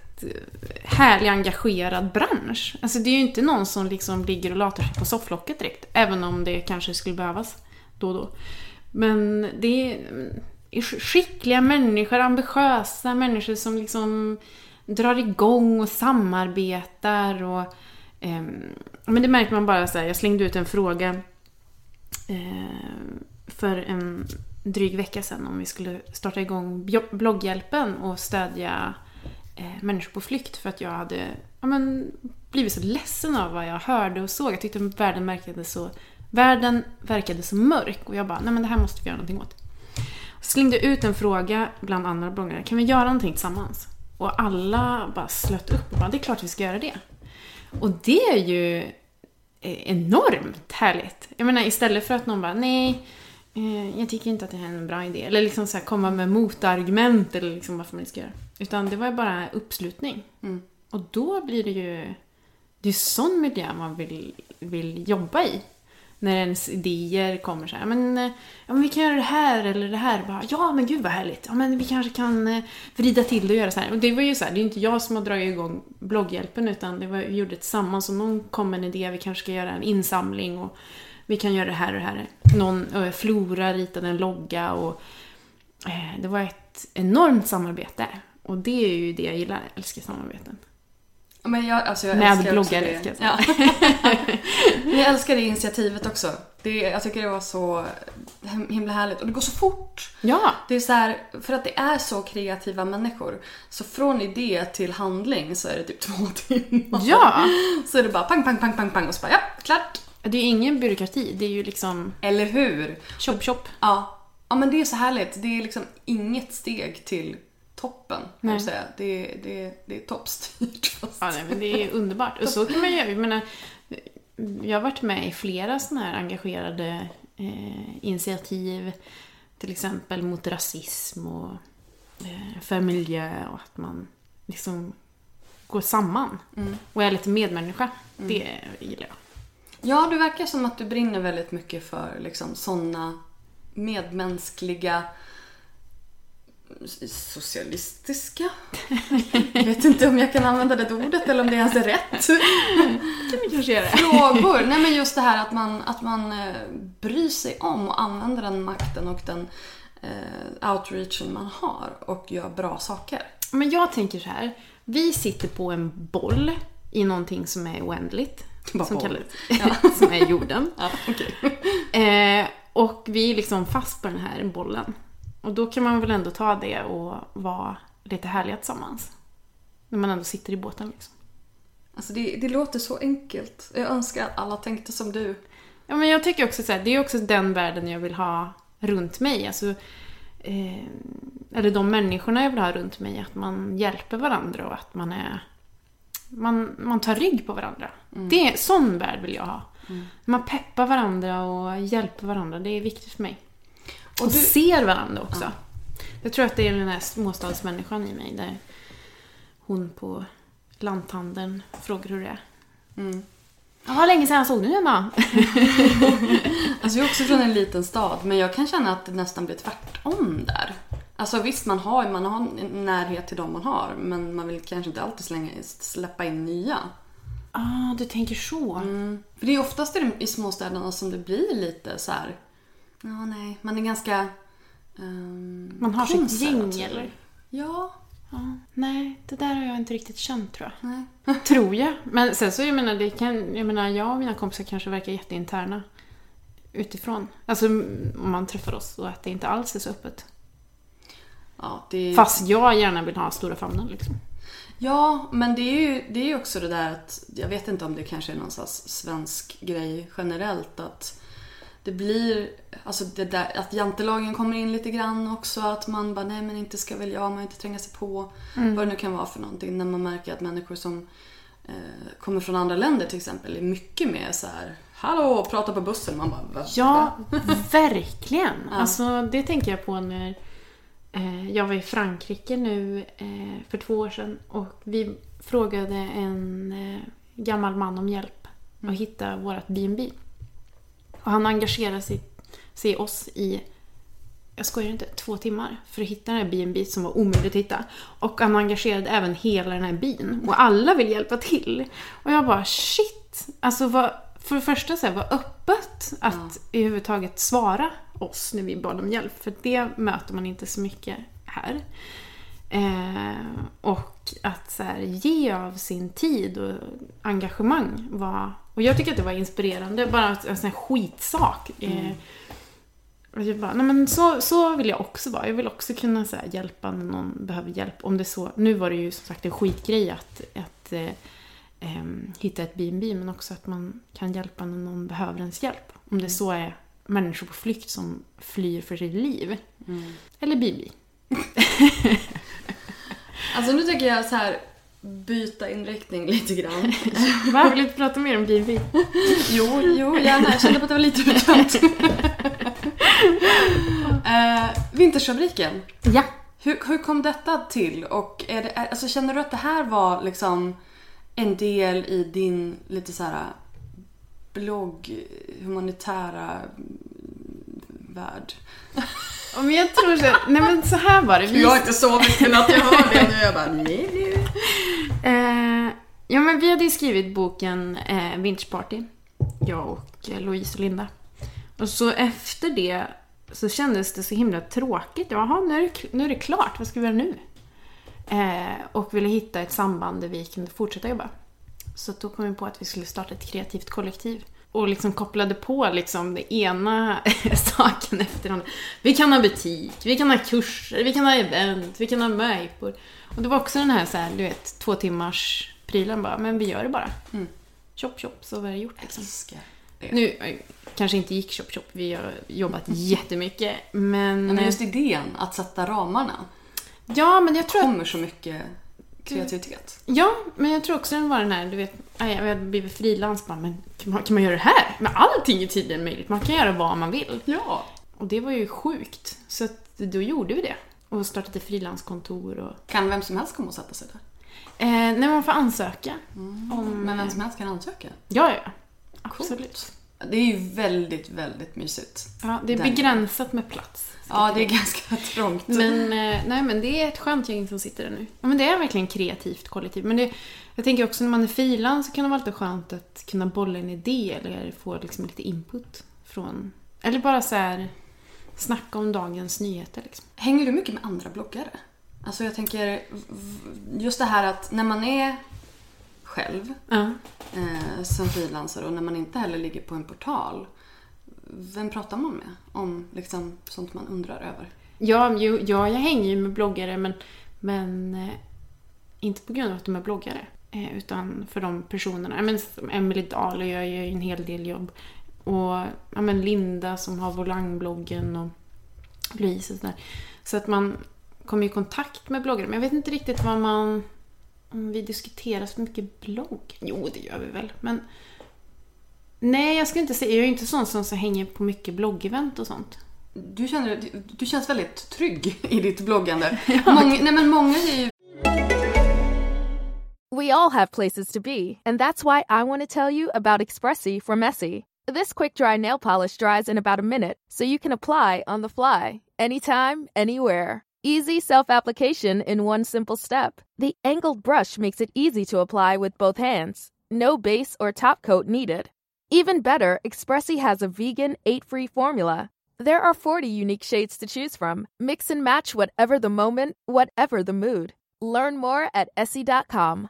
[SPEAKER 2] härlig, engagerad bransch. Alltså det är ju inte någon som liksom ligger och latar sig på sofflocket direkt. Även om det kanske skulle behövas då och då. Men det är, mm, skickliga människor, ambitiösa människor som liksom drar igång och samarbetar och Eh, men det märker man bara så här, jag slängde ut en fråga eh, för en dryg vecka sedan om vi skulle starta igång blogghjälpen och stödja eh, Eh, människor på flykt för att jag hade ja, men, blivit så ledsen av vad jag hörde och såg. Jag tyckte att världen verkade så, världen verkade så mörk och jag bara, nej men det här måste vi göra någonting åt. Slängde ut en fråga bland andra bloggare, kan vi göra någonting tillsammans? Och alla bara slöt upp och bara, det är klart vi ska göra det. Och det är ju eh, enormt härligt. Jag menar istället för att någon bara, nej, eh, jag tycker inte att det här är en bra idé. Eller liksom så här, komma med motargument eller liksom varför man inte ska göra. Utan det var ju bara uppslutning.
[SPEAKER 1] Mm.
[SPEAKER 2] Och då blir det ju, det är sån miljö man vill, vill jobba i. När ens idéer kommer så här, men, eh, ja, men vi kan göra det här eller det här. Bara, ja men gud vad härligt. Ja men vi kanske kan eh, vrida till det och göra så här. Och det var ju så här, det är inte jag som har dragit igång blogghjälpen utan det var, vi gjorde det tillsammans. Och någon kom med en idé, vi kanske ska göra en insamling och vi kan göra det här och det här. Någon, eh, Flora ritade en logga och eh, det var ett enormt samarbete. Och det är ju det jag gillar, jag älskar samarbeten.
[SPEAKER 1] Men jag, alltså jag
[SPEAKER 2] Med bloggare,
[SPEAKER 1] det.
[SPEAKER 2] ska jag säga.
[SPEAKER 1] Ja. Jag älskar det initiativet också. Det, jag tycker det var så himla härligt. Och det går så fort.
[SPEAKER 2] Ja,
[SPEAKER 1] Det är så här, för att det är så kreativa människor. Så från idé till handling så är det typ två timmar.
[SPEAKER 2] ja.
[SPEAKER 1] Så är det bara pang, pang, pang, pang, pang och så bara ja, klart.
[SPEAKER 2] Det är ju ingen byråkrati, det är ju liksom
[SPEAKER 1] Eller hur?
[SPEAKER 2] chop chop.
[SPEAKER 1] Ja. ja, men det är så härligt. Det är liksom inget steg till toppen. kan jag säga. Det, är- det, är- det är toppstyrt. Fast.
[SPEAKER 2] Ja, nej, men det är underbart. Och så kan man göra. Jag menar, jag har varit med i flera sådana här engagerade eh, initiativ. Till exempel mot rasism och eh, för miljö och att man liksom går samman.
[SPEAKER 1] Mm.
[SPEAKER 2] Och är lite medmänniska. Det gillar jag.
[SPEAKER 1] Ja, du verkar som att du brinner väldigt mycket för liksom, sådana medmänskliga socialistiska? Jag vet inte om jag kan använda det ordet eller om det ens är rätt.
[SPEAKER 2] kan vi kanske göra.
[SPEAKER 1] Frågor. Nej men just det här att man, att man eh, bryr sig om och använder den makten och den eh, outreachen man har och gör bra saker.
[SPEAKER 2] Men jag tänker så här. Vi sitter på en boll i någonting som är oändligt.
[SPEAKER 1] Bara
[SPEAKER 2] som, kallas, som är jorden.
[SPEAKER 1] Ja, okej.
[SPEAKER 2] Eh, och vi är liksom fast på den här bollen. Och då kan man väl ändå ta det och vara lite härliga tillsammans. När man ändå sitter i båten liksom.
[SPEAKER 1] Alltså det, det låter så enkelt. Jag önskar att alla tänkte som du.
[SPEAKER 2] Ja, men jag tycker också så här, det är också den världen jag vill ha runt mig. Alltså, eh, eller de människorna jag vill ha runt mig. Att man hjälper varandra och att man är... Man, man tar rygg på varandra. Det är, sån värld vill jag ha. Man peppar varandra och hjälper varandra. Det är viktigt för mig. Och,
[SPEAKER 1] Och du-
[SPEAKER 2] ser varandra också. Jag tror att det är den här småstadsmänniskan i mig. Där hon på lanthandeln frågar hur det är.
[SPEAKER 1] Mm.
[SPEAKER 2] Ja, länge sedan jag såg dig Emma.
[SPEAKER 1] Alltså jag är också från en liten stad, men jag kan känna att det nästan blir tvärtom där. Alltså visst, man har, man har en närhet till dem man har, men man vill kanske inte alltid slänga, släppa in nya.
[SPEAKER 2] Ah, du tänker så.
[SPEAKER 1] Mm. För det är oftast i, de, i småstäderna som det blir lite så här. ja nej, man är ganska um,
[SPEAKER 2] Man har sitt gäng eller?
[SPEAKER 1] Ja,
[SPEAKER 2] Ja, nej, det där har jag inte riktigt känt tror jag.
[SPEAKER 1] nej.
[SPEAKER 2] Tror jag. Men sen så, jag menar, det kan, jag menar, jag och mina kompisar kanske verkar jätteinterna. Utifrån. Alltså om man träffar oss och att det inte alls är så öppet.
[SPEAKER 1] Ja, det
[SPEAKER 2] Fast jag gärna vill ha stora famnen liksom.
[SPEAKER 1] Ja, men det är ju det är också det där att, jag vet inte om det kanske är någon slags svensk grej generellt att det blir, alltså det där att jantelagen kommer in lite grann också, att man bara nej men inte ska väl jag, man inte tränga sig på, vad det nu kan vara för någonting. När man märker att människor som eh, kommer från andra länder till exempel är mycket mer så här hallå, prata på bussen. Man bara, va?
[SPEAKER 2] Ja, verkligen. Alltså det tänker jag på när jag var i Frankrike nu eh, för två år sedan och vi frågade en eh, gammal man om hjälp att hitta vårt B&B. Och han engagerade sig, sig oss i, jag skojar inte, två timmar för att hitta den här B&B som var omöjligt att hitta. Och han engagerade även hela den här byn och alla vill hjälpa till. Och jag bara shit! Alltså vad, för det första så här, var öppet att överhuvudtaget svara oss när vi bad om hjälp. För det möter man inte så mycket här. Eh, och att så här, ge av sin tid och engagemang var... Och jag tycker att det var inspirerande. Bara en sån här skitsak. Eh, och jag bara, nej men så, så vill jag också vara. Jag vill också kunna så här, hjälpa när någon behöver hjälp. Om det så, nu var det ju som sagt en skitgrej att, att eh, hitta ett B&B men också att man kan hjälpa när någon behöver ens hjälp. Om det så är människor på flykt som flyr för sitt liv. Eller B&B.
[SPEAKER 1] Alltså nu tänker jag så här byta inriktning lite grann.
[SPEAKER 2] Va? Vill du prata mer om B&B?
[SPEAKER 1] Jo, jo, gärna. Jag kände på att det var lite bekant. uh, Vintersfabriken.
[SPEAKER 2] Ja.
[SPEAKER 1] Hur, hur kom detta till? Och är det, alltså, känner du att det här var liksom en del i din lite så här blogg, humanitära mm, värld?
[SPEAKER 2] Men jag tror så, nej men så här var det. Vi,
[SPEAKER 1] Jag har inte sovit i natt, jag hör det nu. Jag bara nej, nej.
[SPEAKER 2] eh, ja men vi hade ju skrivit boken eh, Vintage Party. Jag och eh, Louise och Linda. Och så efter det så kändes det så himla tråkigt. Jaha, nu är det, nu är det klart. Vad ska vi göra nu? Eh, och ville hitta ett samband där vi kunde fortsätta jobba. Så då kom vi på att vi skulle starta ett kreativt kollektiv. Och liksom kopplade på liksom det ena saken efter den. Vi kan ha butik, vi kan ha kurser, vi kan ha event, vi kan ha möjpor. Och det var också den här, så här du vet, två timmars prylen bara. Men vi gör det bara.
[SPEAKER 1] Mm.
[SPEAKER 2] Chop chop, så var det gjort liksom.
[SPEAKER 1] Älskar det.
[SPEAKER 2] Nu eh, kanske inte gick chop chop, vi har jobbat jättemycket. Men...
[SPEAKER 1] Men just idén att sätta ramarna
[SPEAKER 2] ja, men jag tror
[SPEAKER 1] kommer så mycket kreativitet.
[SPEAKER 2] Ja, men jag tror också den var den här, du vet, jag hade blivit frilans bara, men kan man, kan man göra det här? Men allting är tydligen möjligt, man kan göra vad man vill.
[SPEAKER 1] Ja.
[SPEAKER 2] Och det var ju sjukt, så att, då gjorde vi det. och startat ett frilanskontor. Och...
[SPEAKER 1] Kan vem som helst komma och sätta sig där?
[SPEAKER 2] Eh, nej, man får ansöka.
[SPEAKER 1] Mm.
[SPEAKER 2] Om,
[SPEAKER 1] Men vem som helst kan ansöka?
[SPEAKER 2] Ja, ja. Absolut.
[SPEAKER 1] Det är ju väldigt, väldigt mysigt.
[SPEAKER 2] Ja, det är
[SPEAKER 1] Den-
[SPEAKER 2] begränsat med plats.
[SPEAKER 1] Ja, det är ganska trångt.
[SPEAKER 2] Men, eh, nej, men det är ett skönt gäng som sitter där nu. Ja, men det är verkligen kreativt kollektiv. Men det, jag tänker också när man är frilans så kan det vara lite skönt att kunna bolla en idé eller få liksom lite input från... Eller bara så här snacka om dagens nyheter liksom.
[SPEAKER 1] Hänger du mycket med andra bloggare? Alltså jag tänker, just det här att när man är själv eh, som frilansare och när man inte heller ligger på en portal. Vem pratar man med om liksom, sånt man undrar över?
[SPEAKER 2] Ja, ja, jag hänger ju med bloggare men, men eh, inte på grund av att de är bloggare. Eh, utan för de personerna. Men, Emily Dahl och jag gör ju en hel del jobb. Och ja, men Linda som har Volangbloggen och Louise och sådär. Så att man kommer i kontakt med bloggare. Men jag vet inte riktigt vad man... Om vi diskuterar så mycket blogg? Jo, det gör vi väl. Men... Nej, jag ska inte säga... Jag är ju inte sån som så hänger på mycket bloggevent och sånt.
[SPEAKER 1] Du, känner, du, känns väldigt trygg i ditt bloggande. Många, nej men många är ju
[SPEAKER 3] We all have places to be, and that's why I want to tell you about Expressi from Essie. This quick dry nail polish dries in about a minute, so you can apply on the fly, anytime, anywhere. Easy self application in one simple step. The angled brush makes it easy to apply with both hands. No base or top coat needed. Even better, Expressi has a vegan, eight free formula. There are 40 unique shades to choose from. Mix and match whatever the moment, whatever the mood. Learn more at Essie.com.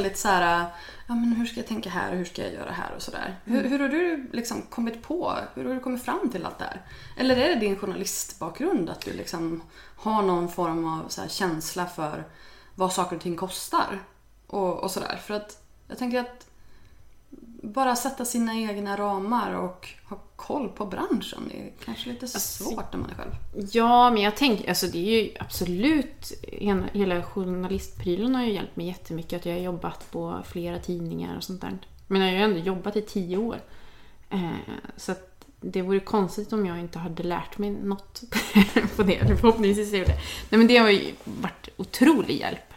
[SPEAKER 1] Väldigt så här, ja men hur ska jag tänka här och hur ska jag göra här och sådär. Hur, hur har du liksom kommit på, hur har du kommit fram till allt det här? Eller är det din journalistbakgrund att du liksom har någon form av så känsla för vad saker och ting kostar? Och, och sådär. För att jag tänker att bara sätta sina egna ramar och ha koll på branschen, det är kanske lite svårt när man är själv.
[SPEAKER 2] Ja, men jag tänker, alltså det är ju absolut, hela, hela journalistprylen har ju hjälpt mig jättemycket. Att jag har jobbat på flera tidningar och sånt där. Men jag har ju ändå jobbat i tio år. Eh, så att det vore konstigt om jag inte hade lärt mig något på det. Eller Förhoppningsvis gjorde det. Nej men det har ju varit otrolig hjälp.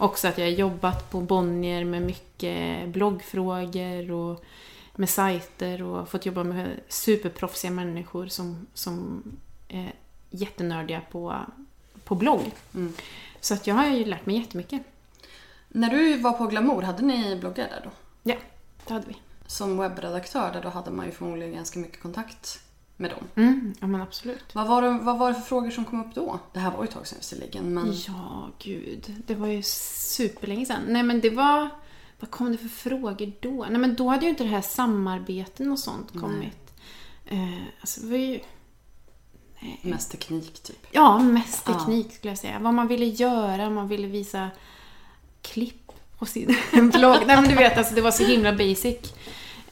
[SPEAKER 2] Också att jag har jobbat på Bonnier med mycket bloggfrågor och med sajter och fått jobba med superproffsiga människor som, som är jättenördiga på, på blogg.
[SPEAKER 1] Mm.
[SPEAKER 2] Så att jag har ju lärt mig jättemycket.
[SPEAKER 1] När du var på Glamour, hade ni bloggar där då?
[SPEAKER 2] Ja, det hade vi.
[SPEAKER 1] Som webbredaktör där då hade man ju förmodligen ganska mycket kontakt med dem.
[SPEAKER 2] Mm, ja men absolut.
[SPEAKER 1] Vad var, det, vad var det för frågor som kom upp då? Det här var ju ett tag sedan visserligen men...
[SPEAKER 2] Ja, gud. Det var ju superlänge sedan. Nej men det var... Vad kom det för frågor då? Nej men då hade ju inte det här samarbeten och sånt kommit. Eh, alltså det var ju...
[SPEAKER 1] Mest teknik typ.
[SPEAKER 2] Ja, mest
[SPEAKER 1] Ja.
[SPEAKER 2] teknik skulle jag säga. Vad man ville göra, man ville visa klipp på sin blogg. Nej men du vet, alltså det var så himla basic.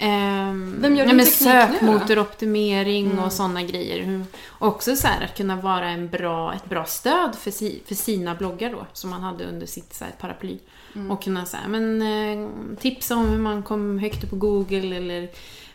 [SPEAKER 2] Um,
[SPEAKER 1] Vem gör din
[SPEAKER 2] men
[SPEAKER 1] teknik?
[SPEAKER 2] Sökmotoroptimering och sådana grejer. Också så här att kunna vara en bra, ett bra stöd för, si, för sina bloggar då, som man hade under sitt så här, paraply. Och kunna så här, men, eh, tipsa om hur man kom högt upp på Google eller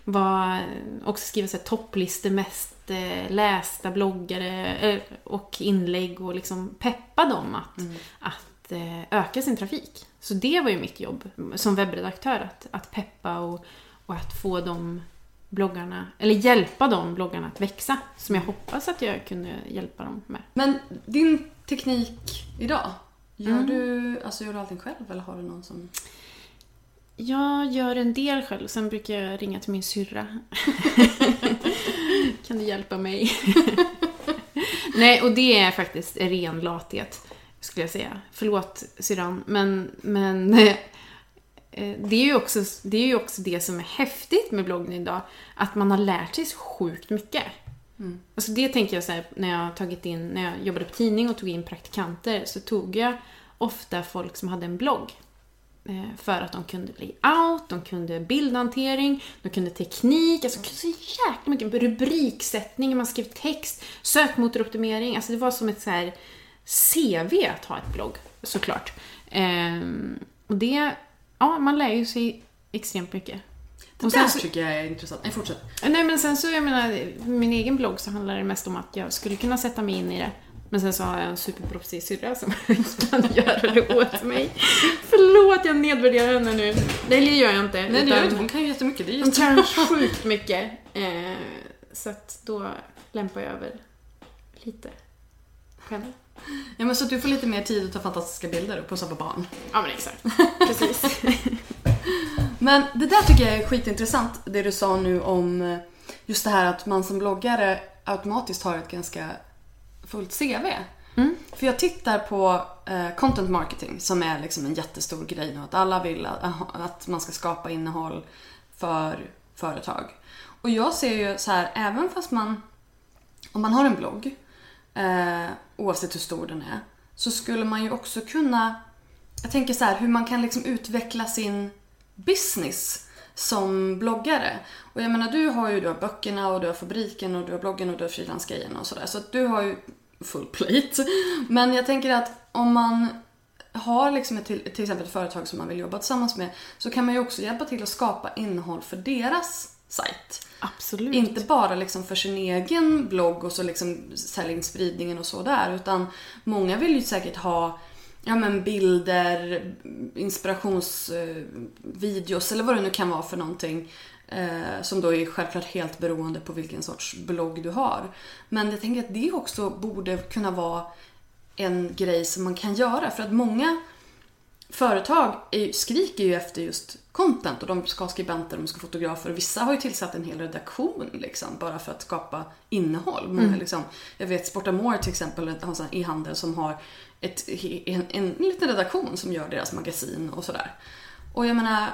[SPEAKER 2] vad, också skriva så här, topplistor mest eh, lästa bloggare eh, och inlägg och liksom peppa dem att, att eh, öka sin trafik. Så det var ju mitt jobb som webbredaktör, att, att peppa och, och att få de bloggarna, eller hjälpa de bloggarna att växa. Som jag hoppas att jag kunde hjälpa dem med.
[SPEAKER 1] Men din teknik idag, gör,
[SPEAKER 2] Mm.
[SPEAKER 1] du, alltså gör du allting själv eller har du någon som...
[SPEAKER 2] Jag gör en del själv, sen brukar jag ringa till min syrra. kan du hjälpa mig? Nej, och det är faktiskt ren lathet, skulle jag säga. Förlåt syrran, men, men det, är ju också, det är ju också det som är häftigt med bloggen idag. Att man har lärt sig så sjukt mycket. Alltså det tänker jag så här, när jag tagit in, när jag jobbade på tidning och tog in praktikanter så tog jag ofta folk som hade en blogg. Eh, För att de kunde bli out, de kunde bildhantering, de kunde teknik, alltså så jäkla mycket rubriksättning, man skrev text, sökmotoroptimering, alltså det var som ett så här CV att ha ett blogg, såklart. Ehm, och det, ja, man lär ju sig extremt mycket.
[SPEAKER 1] Det
[SPEAKER 2] Och
[SPEAKER 1] där
[SPEAKER 2] så-
[SPEAKER 1] tycker jag är intressant. Nej, fortsätt.
[SPEAKER 2] Nej men sen så, jag menar, min egen blogg så handlar det mest om att jag skulle kunna sätta mig in i det. Men sen så har jag en superproffsig syrra som kan göra det åt mig. Förlåt, jag nedvärderar henne nu. Det gör jag inte.
[SPEAKER 1] Nej, det gör inte. Hon kan ju jättemycket. Det är
[SPEAKER 2] Hon
[SPEAKER 1] jätte...
[SPEAKER 2] kan sjukt mycket. Eh, så att då lämpar jag över lite själv.
[SPEAKER 1] Ja, men så att du får lite mer tid att ta fantastiska bilder och pussa på barn.
[SPEAKER 2] Ja men exakt. Precis.
[SPEAKER 1] Men det där tycker jag är skitintressant, det du sa nu om eh, just det här att man som bloggare automatiskt har ett ganska fullt CV. För jag tittar på eh, content marketing som är liksom en jättestor grej nu. Att alla vill att, att man ska skapa innehåll för företag. Och jag ser ju så här, även fast man, om man har en blogg, eh, oavsett hur stor den är, så skulle man ju också kunna, jag tänker så här, hur man kan liksom utveckla sin business som bloggare. Och jag menar, du har ju du har böckerna och du har fabriken och du har bloggen och du har frilansgrejerna och sådär. Så att du har ju full plate. Men jag tänker att om man har liksom ett, till, till exempel ett företag som man vill jobba tillsammans med så kan man ju också hjälpa till att skapa innehåll för deras sajt.
[SPEAKER 2] Absolut.
[SPEAKER 1] Inte bara liksom för sin egen blogg och så liksom sälja in spridningen och så där. Utan många vill ju säkert ha ja, men bilder, inspirationsvideos eller vad det nu kan vara för någonting. Eh, som då är självklart helt beroende på vilken sorts blogg du har. Men jag tänker att det också borde kunna vara en grej som man kan göra. För att många företag är, skriker ju efter just content och de ska ha skribenter, de ska ha fotografer och vissa har ju tillsatt en hel redaktion liksom bara för att skapa innehåll. Många, liksom, jag vet Sportamore till exempel har en sån e-handel som har ett, en, en liten redaktion som gör deras magasin och sådär. Och jag menar,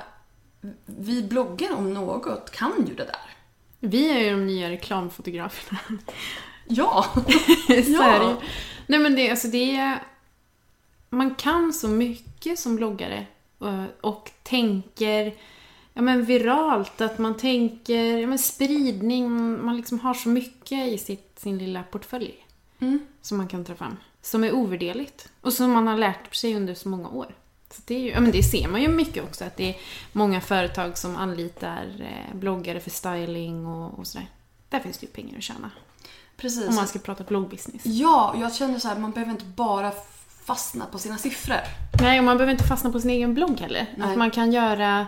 [SPEAKER 1] vi bloggar om något kan ju det där.
[SPEAKER 2] Vi är ju de nya reklamfotograferna.
[SPEAKER 1] Ja! Ja.
[SPEAKER 2] Nej men det, alltså det är... Man kan så mycket som bloggare och, och tänker ja, men viralt, att man tänker ja, men spridning, man liksom har så mycket i sitt, sin lilla portfölj
[SPEAKER 1] Mm.
[SPEAKER 2] som man kan ta fram. Som är ovärderligt och som man har lärt sig under så många år. Så det, är ju, ja, men det ser man ju mycket också, att det är många företag som anlitar eh, bloggare för styling och, och sådär. Där finns det ju pengar att tjäna.
[SPEAKER 1] Precis.
[SPEAKER 2] Om man ska prata bloggbusiness.
[SPEAKER 1] Ja, jag känner så här, man behöver inte bara fastna på sina siffror.
[SPEAKER 2] Nej, och man behöver inte fastna på sin egen blogg heller.
[SPEAKER 1] Nej.
[SPEAKER 2] Att man kan göra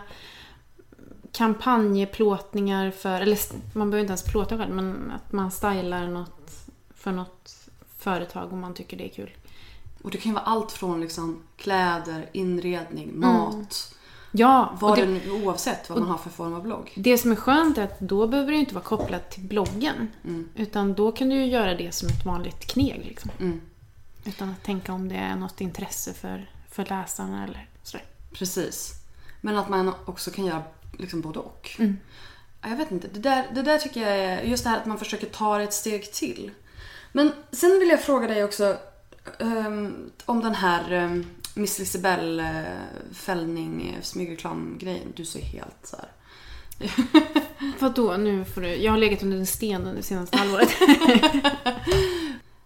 [SPEAKER 2] kampanjeplåtningar för, eller man behöver inte ens plåta själv, men att man stylar något för något företag om man tycker det är kul.
[SPEAKER 1] Och det kan ju vara allt från liksom kläder, inredning, mat.
[SPEAKER 2] Ja, och
[SPEAKER 1] Vad
[SPEAKER 2] det,
[SPEAKER 1] nu, oavsett vad man har för form av blogg.
[SPEAKER 2] det som är skönt är att då behöver det inte vara kopplat till bloggen. Utan då kan du ju göra det som ett vanligt kneg. Liksom.
[SPEAKER 1] Mm.
[SPEAKER 2] Utan att tänka om det är något intresse för, för läsarna eller sådär.
[SPEAKER 1] Precis. Men att man också kan göra liksom både och.
[SPEAKER 2] Mm.
[SPEAKER 1] Ja, Jag vet inte, det där, det där tycker jag är just det här att man försöker ta det ett steg till. Men sen vill jag fråga dig också ehm, om den här um, Miss Lisibell uh, fällning, uh, smygreklamgrejen. Du ser helt så här.
[SPEAKER 2] Vadå, nu får du... Jag har legat under en sten under det senaste halvåret.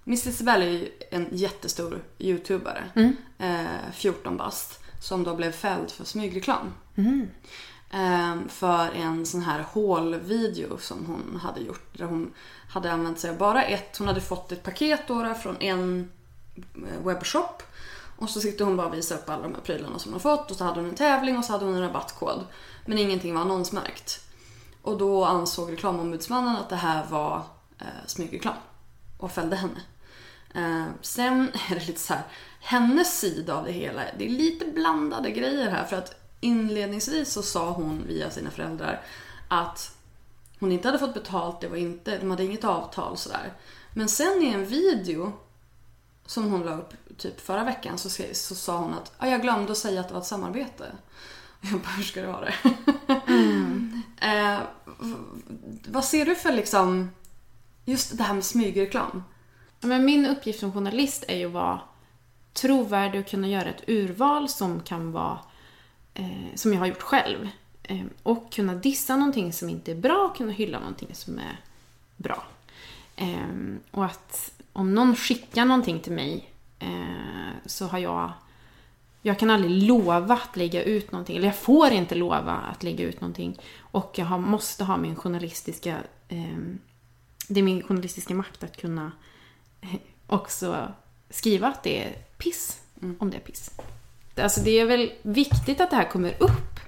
[SPEAKER 1] Miss Lisibell är ju en jättestor youtubare. Eh, 14 bast. Som då blev fälld för smygreklam. Eh, för en sån här haul-video som hon hade gjort. Där hon hade använt sig av bara ett. Hon hade fått ett paket då från en eh, webbshop. Och så sitter hon bara och visar upp alla de här prylarna som hon fått. Och så hade hon en tävling och så hade hon en rabattkod. Men ingenting var annonsmärkt. Och då ansåg reklamombudsmannen att det här var eh, smygreklam. Och fällde henne. Eh, sen är det lite så här, hennes sida av det hela, det är lite blandade grejer här. För att inledningsvis så sa hon via sina föräldrar att hon inte hade fått betalt, det var inte, de hade inget avtal sådär. Men sen i en video som hon la upp typ förra veckan så, så sa hon att ah, jag glömde att säga att det var ett samarbete. Och jag bara, hur ska det vara det? eh, v- vad ser du för liksom Just det här med smygreklam.
[SPEAKER 2] Men min uppgift som journalist är ju att vara trovärdig och kunna göra ett urval som kan vara eh, som jag har gjort själv. Eh, och kunna dissa någonting som inte är bra och kunna hylla någonting som är bra. Eh, och att om någon skickar någonting till mig eh, så har jag jag kan aldrig lova att lägga ut någonting, eller jag får inte lova att lägga ut någonting. Och jag har, måste ha min journalistiska... Eh, det är min journalistiska makt att kunna eh, också skriva att det är piss, om det är piss. Alltså det är väl viktigt att det här kommer upp,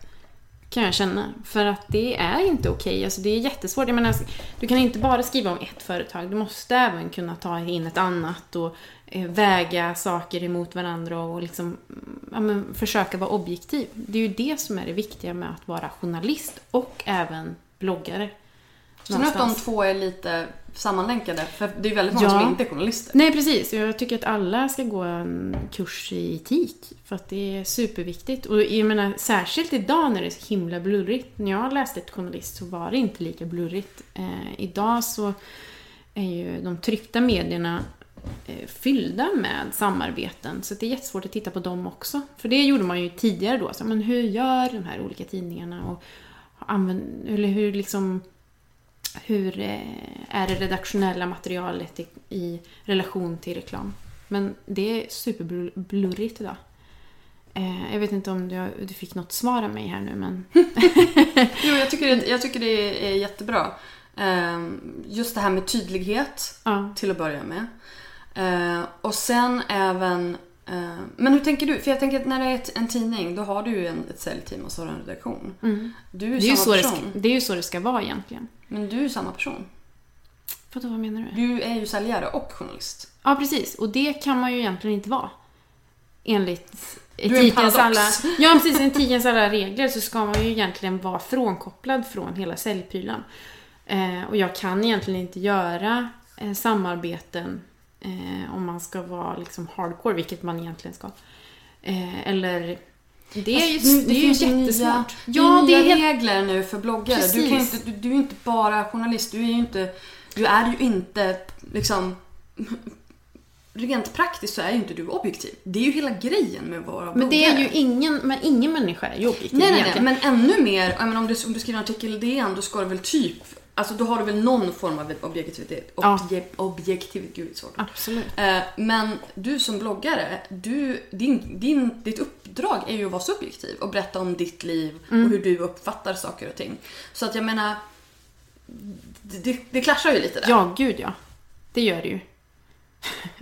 [SPEAKER 2] kan jag känna. För att det är inte okej. Alltså det är jättesvårt. Jag menar, du kan inte bara skriva om ett företag. Du måste även kunna ta in ett annat och eh, väga saker emot varandra och liksom, mm, ja, men, försöka vara objektiv. Det är ju det som är det viktiga med att vara journalist och även bloggare.
[SPEAKER 1] Så nu att de två är lite sammanlänkade. För det är väldigt många
[SPEAKER 2] Ja.
[SPEAKER 1] som inte är journalister.
[SPEAKER 2] Nej, precis. Jag tycker att alla ska gå en kurs i etik. För att det är superviktigt. Och jag menar, särskilt idag när det är så himla blurrigt. När jag läste ett journalist så var det inte lika blurrigt. Eh, idag så är ju de tryckta medierna eh, fyllda med samarbeten. Så det är jättesvårt att titta på dem också. För det gjorde man ju tidigare då. Så, men hur gör de här olika tidningarna? Och använd, eller hur liksom hur eh, är det redaktionella materialet i, i relation till reklam. Men det är superblurrigt idag. Eh, jag vet inte om du, du fick något svar av mig här nu men...
[SPEAKER 1] Jo, jag tycker, det, jag tycker det är jättebra. Ehm, Just det här med tydlighet
[SPEAKER 2] Ja.
[SPEAKER 1] till att börja med. Eh, Och sen även... eh, Men hur tänker du? För jag tänker att när det är en tidning då har du ju en, ett säljteam och så har du en redaktion. Du är,
[SPEAKER 2] Det, är ju så
[SPEAKER 1] samma
[SPEAKER 2] det,
[SPEAKER 1] person.
[SPEAKER 2] ska, det är ju så det ska vara egentligen.
[SPEAKER 1] Men du är samma person.
[SPEAKER 2] Vadå, vad menar du?
[SPEAKER 1] Du är ju säljare och journalist.
[SPEAKER 2] Ja, precis. Och det kan man ju egentligen inte vara. Enligt etikens alla, ja, precis, etikens alla regler så ska man ju egentligen vara frånkopplad från hela säljprylen. Eh, och jag kan egentligen inte göra eh, samarbeten eh, om man ska vara liksom hardcore, vilket man egentligen ska. Eh, eller... Det är ju,
[SPEAKER 1] Fast nu-
[SPEAKER 2] det är ju
[SPEAKER 1] finns nya-
[SPEAKER 2] jättesvårt.
[SPEAKER 1] det är
[SPEAKER 2] ja, det
[SPEAKER 1] nya
[SPEAKER 2] är helt...
[SPEAKER 1] regler nu för bloggare. Du, kan inte, du, du är inte bara journalist. Du är ju inte, du är ju inte liksom... Rent praktiskt så är ju inte du objektiv. Det är ju hela grejen med vara bloggare.
[SPEAKER 2] Men det är ju ingen, men ingen människa är ju objektiv
[SPEAKER 1] Nej, nej, nej. Men ännu mer. Jag menar, om, du, om du skriver en artikel i DN då ska du väl typ... Alltså då har du väl någon form av objektivitet.
[SPEAKER 2] Ja.
[SPEAKER 1] Obje, objektivitet. Gud, svårt.
[SPEAKER 2] Absolut.
[SPEAKER 1] Eh, Men du som bloggare, du, din, din, ditt uppdrag är ju att vara subjektiv och berätta om ditt liv och hur du uppfattar saker och ting. Så att jag menar, det, det, det clashar ju lite där.
[SPEAKER 2] Ja, gud ja. Det gör det ju.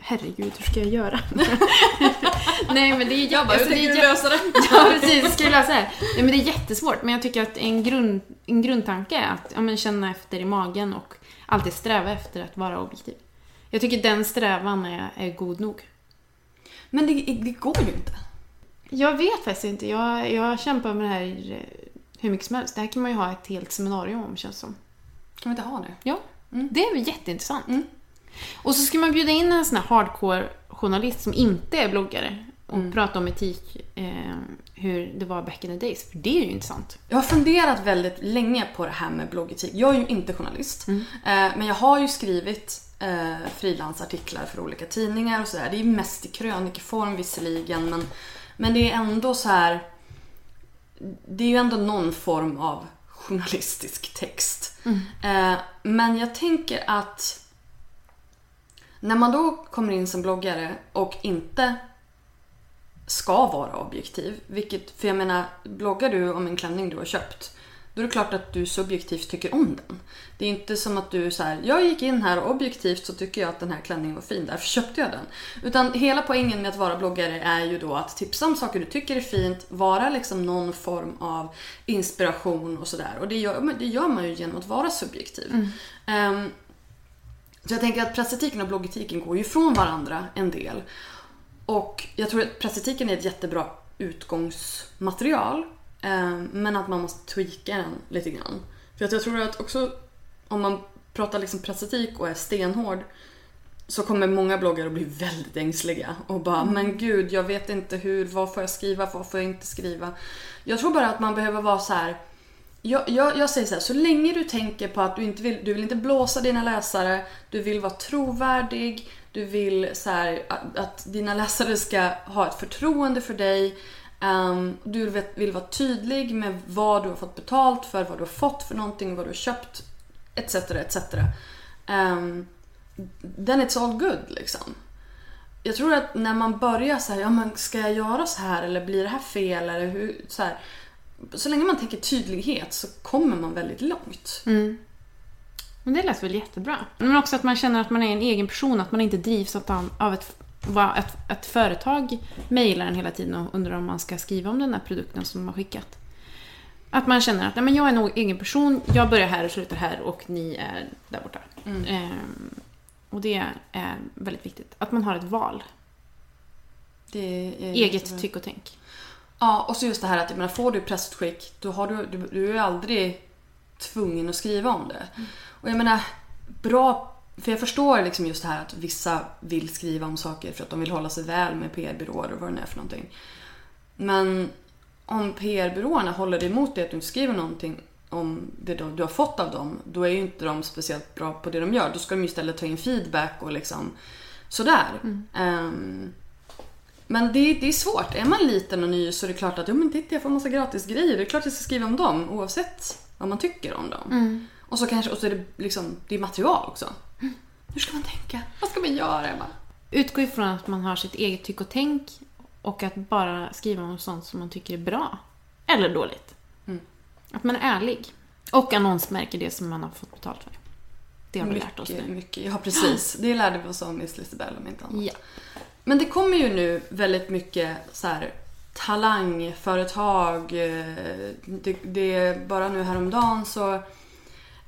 [SPEAKER 2] Herregud, hur ska jag göra? Nej, men det är
[SPEAKER 1] Jag bara, hur
[SPEAKER 2] alltså, det är
[SPEAKER 1] tänker du lösa det?
[SPEAKER 2] Ja, precis. Ska vi lösa det? Nej, men det är jättesvårt. Men jag tycker att en, grund, en grundtanke är att ja, men känna efter i magen och alltid sträva efter att vara objektiv. Jag tycker den strävan är, är god nog.
[SPEAKER 1] Men det, det går ju inte.
[SPEAKER 2] Jag vet faktiskt inte. Jag, jag kämpar med det här eh, hur mycket som helst. Det här kan man ju ha ett helt seminarium om, känns som.
[SPEAKER 1] Kan vi inte ha det?
[SPEAKER 2] Ja, det är väl jätteintressant.
[SPEAKER 1] Mm.
[SPEAKER 2] Och så ska man bjuda in en sån här hardcore-journalist som inte är bloggare och
[SPEAKER 1] Mm.
[SPEAKER 2] prata om etik, eh, hur det var back in the days. För det är ju intressant.
[SPEAKER 1] Jag har funderat väldigt länge på det här med bloggetik. Jag är ju inte journalist.
[SPEAKER 2] Mm.
[SPEAKER 1] Eh, men jag har ju skrivit eh, frilansartiklar för olika tidningar och sådär. Det är ju mest i krönikeform visserligen men, men det är ändå så här. Det är ju ändå någon form av journalistisk text. Eh, men jag tänker att när man då kommer in som bloggare och inte ska vara objektiv. Vilket, för jag menar, bloggar du om en klänning du har köpt, då är det klart att du subjektivt tycker om den. Det är inte som att du så här, jag gick in här och objektivt så tycker jag att den här klänningen var fin, därför köpte jag den. Utan hela poängen med att vara bloggare är ju då att tipsa om saker du tycker är fint, vara liksom någon form av inspiration och sådär. Och det gör, det gör man ju genom att vara subjektiv. Ehm, så jag tänker att pressetiken och bloggetiken går ju ifrån varandra en del. Och jag tror att pressetiken är ett jättebra utgångsmaterial. eh, Men att man måste tweaka den lite grann. För att jag tror att också om man pratar liksom pressetik och är stenhård så kommer många bloggare att bli väldigt ängsliga och bara men gud jag vet inte hur, vad får jag skriva, vad får jag inte skriva. Jag tror bara att man behöver vara så här jag, jag, jag säger så här, så länge du tänker på att du inte vill, du vill inte blåsa dina läsare, du vill vara trovärdig, du vill så här, att, att dina läsare ska ha ett förtroende för dig. Um, du vill, vill vara tydlig med vad du har fått betalt för, vad du har fått för någonting, vad du har köpt, etc. etc. Um, then it's all good liksom. Jag tror att när man börjar så här, ja men ska jag göra så här eller blir det här fel eller hur, så här. Så länge man tänker tydlighet så kommer man väldigt långt.
[SPEAKER 2] Mm. Men det lät väl jättebra. Men också att man känner att man är en egen person, att man inte drivs av, ett, vad ett, ett företag mejlar en hela tiden och undrar om man ska skriva om den här produkten som de har skickat. Att man känner att nej, men jag är en egen person, jag börjar här och slutar här och ni är där borta.
[SPEAKER 1] Mm.
[SPEAKER 2] Ehm, och det är väldigt viktigt. Att man har ett val.
[SPEAKER 1] Det är
[SPEAKER 2] Eget tyck och tänk.
[SPEAKER 1] Ja, och så just det här att jag menar, får du pressutskick då har du, du, du är aldrig tvungen att skriva om det. Och jag menar, bra... För jag förstår liksom just det här att vissa vill skriva om saker för att de vill hålla sig väl med PR-byråer och vad det är för någonting. Men om PR-byråerna håller dig emot det att du inte skriver någonting om det du har fått av dem, då är ju inte de speciellt bra på det de gör. Då ska de ju istället ta in feedback och liksom sådär. Ehm, men det, det är svårt. Är man liten och ny så är det klart att jo, men titta, jag får massa gratis grejer. Det är klart jag ska skriva om dem oavsett vad man tycker om dem. Och så kanske och så är det liksom, det är material också. Hur ska man tänka? Vad ska man göra? Bara,
[SPEAKER 2] Utgå ifrån att man har sitt eget tyck och tänk och att bara skriva om sånt som man tycker är bra. Eller dåligt.
[SPEAKER 1] Mm.
[SPEAKER 2] Att man är ärlig. Och annonsmärker det som man har fått betalt för. Det har vi lärt oss
[SPEAKER 1] mycket,
[SPEAKER 2] nu.
[SPEAKER 1] mycket. Ja, precis. Det lärde vi oss om Miss Lisbell om inte annat.
[SPEAKER 2] Ja.
[SPEAKER 1] Men det kommer ju nu väldigt mycket så här talangföretag. Det, det, bara nu häromdagen så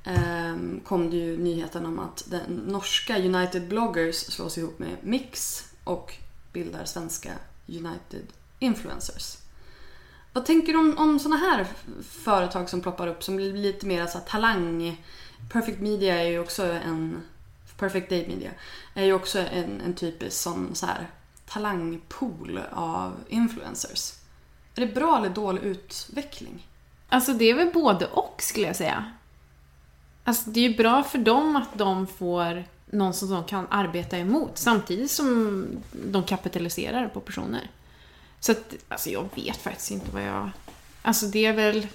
[SPEAKER 1] eh, kom det ju nyheten om att den norska United Bloggers slås ihop med Mix och bildar svenska United Influencers. Vad tänker du om, om sådana här företag som ploppar upp som blir lite mer så här talang... Perfect Media är ju också en... Perfect Day Media är ju också en, en typisk sån så här talangpool av influencers. Är det bra eller dålig utveckling?
[SPEAKER 2] Alltså det är väl både och skulle jag säga. Alltså det är ju bra för dem att de får någon som de kan arbeta emot samtidigt som de kapitaliserar på personer. Så att, alltså jag vet faktiskt inte vad jag... Alltså det är väl,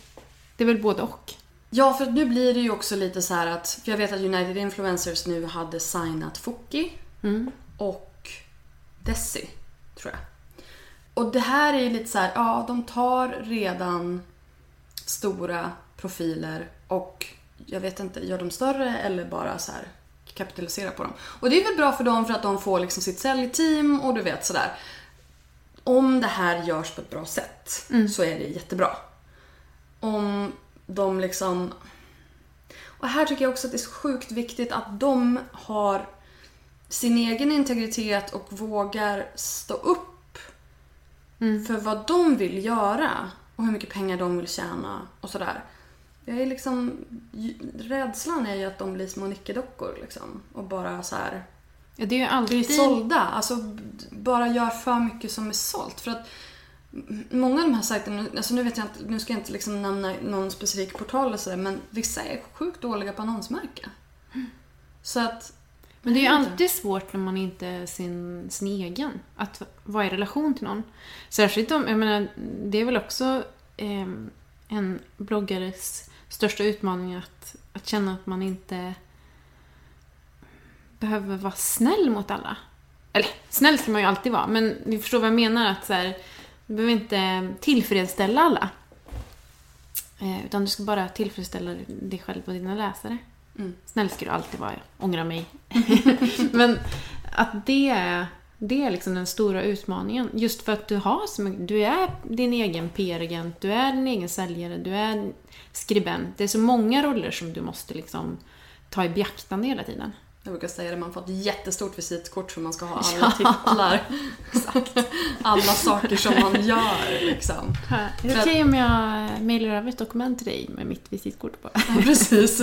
[SPEAKER 2] det är väl både och.
[SPEAKER 1] Ja, för nu blir det ju också lite så här att... För jag vet att United Influencers nu hade signat Focki
[SPEAKER 2] Mm.
[SPEAKER 1] och Desi, tror jag. Och det här är ju lite så här, ja, de tar redan stora profiler och jag vet inte, gör dem större eller bara så här kapitaliserar på dem. Och det är väl bra för dem för att de får liksom sitt säljteam och du vet sådär. Om det här görs på ett bra sätt så är det jättebra. Om de liksom... Och här tycker jag också att det är så sjukt viktigt att de har sin egen integritet och vågar stå upp för vad de vill göra och hur mycket pengar de vill tjäna och sådär. Jag är liksom, rädslan är ju att de blir små nickedockor liksom och bara så här
[SPEAKER 2] Ja, det är ju
[SPEAKER 1] blir
[SPEAKER 2] alltid...
[SPEAKER 1] sålda. Alltså bara gör för mycket som är sålt. För att många av de här sajterna, alltså nu vet jag inte, nu ska jag inte liksom nämna någon specifik portal eller sådär, men vissa är sjukt dåliga på annonsmärke. Så att...
[SPEAKER 2] Men det är ju alltid svårt när man inte är sin, sin egen. Att vara i relation till någon. Särskilt om, jag menar, det är väl också eh, en bloggares största utmaning att, att känna att man inte behöver vara snäll mot alla. Eller snäll ska man ju alltid vara, men ni förstår vad jag menar. att så här, Du behöver inte tillfredsställa alla. Eh, utan du ska bara tillfredsställa dig själv och dina läsare.
[SPEAKER 1] Mm.
[SPEAKER 2] Snäll ska du alltid vara, jag ångrar mig. Men att det är, det är liksom den stora utmaningen. Just för att du har så mycket, du är din egen PR-agent, du är din egen säljare, du är skribent. Det är så många roller som du måste liksom ta i beaktande hela tiden.
[SPEAKER 1] Jag brukar säga det, man får ett jättestort visitkort för man ska ha alla titlar. Exakt. Alla saker som man gör liksom.
[SPEAKER 2] Är det okej om jag mejlar över ett dokument till dig med mitt visitkort på?
[SPEAKER 1] Ja, precis.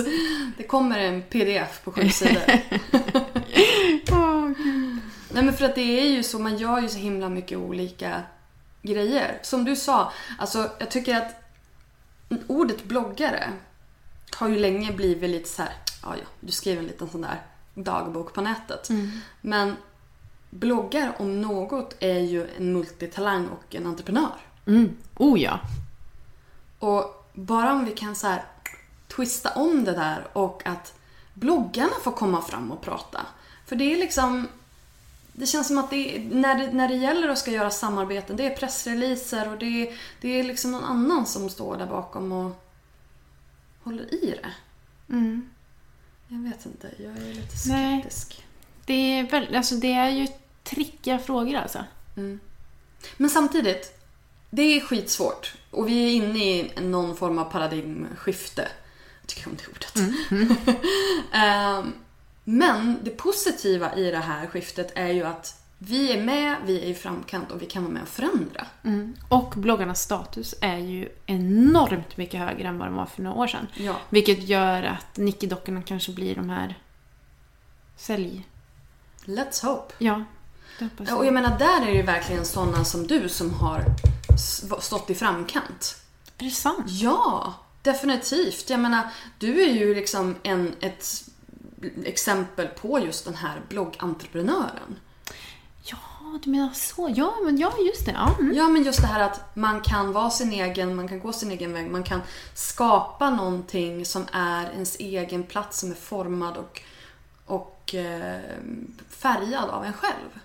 [SPEAKER 1] Det kommer en pdf på sju sidor. Nej men för att det är ju så, man gör ju så himla mycket olika grejer. Som du sa, alltså jag tycker att ordet bloggare har ju länge blivit lite så här, ja ja, du skriver en liten sån där dagbok på nätet. Men bloggare om något är ju en multitalang och en entreprenör.
[SPEAKER 2] Mm. Oh ja.
[SPEAKER 1] Och bara om vi kan så här twista om det där och att bloggarna får komma fram och prata. För det är liksom det känns som att det, är- när, det, när det gäller att ska göra samarbeten, det är pressreleaser och det, är- det är liksom någon annan som står där bakom och håller i det.
[SPEAKER 2] Mm.
[SPEAKER 1] Jag vet inte, jag är lite
[SPEAKER 2] Nej.
[SPEAKER 1] skeptisk.
[SPEAKER 2] Det är, väl, alltså, det är ju trickiga frågor alltså.
[SPEAKER 1] Men samtidigt, det är skitsvårt. Och vi är inne i någon form av paradigmskifte. Jag tycker om det ordet. Ehm, Men det positiva i det här skiftet är ju att vi är med, vi är i framkant och vi kan vara med och förändra.
[SPEAKER 2] Och bloggarnas status är ju enormt mycket högre än vad den var för några år sedan.
[SPEAKER 1] Ja.
[SPEAKER 2] Vilket gör att Nicky-dockorna kanske blir de här sälj...
[SPEAKER 1] Let's hope.
[SPEAKER 2] Ja, jag.
[SPEAKER 1] Och jag menar, där är det ju verkligen sådana som du som har stått i framkant.
[SPEAKER 2] Är det sant?
[SPEAKER 1] Ja, definitivt. Jag menar, du är ju liksom en, ett exempel på just den här bloggentreprenören.
[SPEAKER 2] Ja, du menar så. Ja, men ja, just det. Ja, mm.
[SPEAKER 1] Ja, men just det här att man kan vara sin egen, man kan gå sin egen väg, man kan skapa någonting som är ens egen plats som är formad och, och eh, färgad av en själv.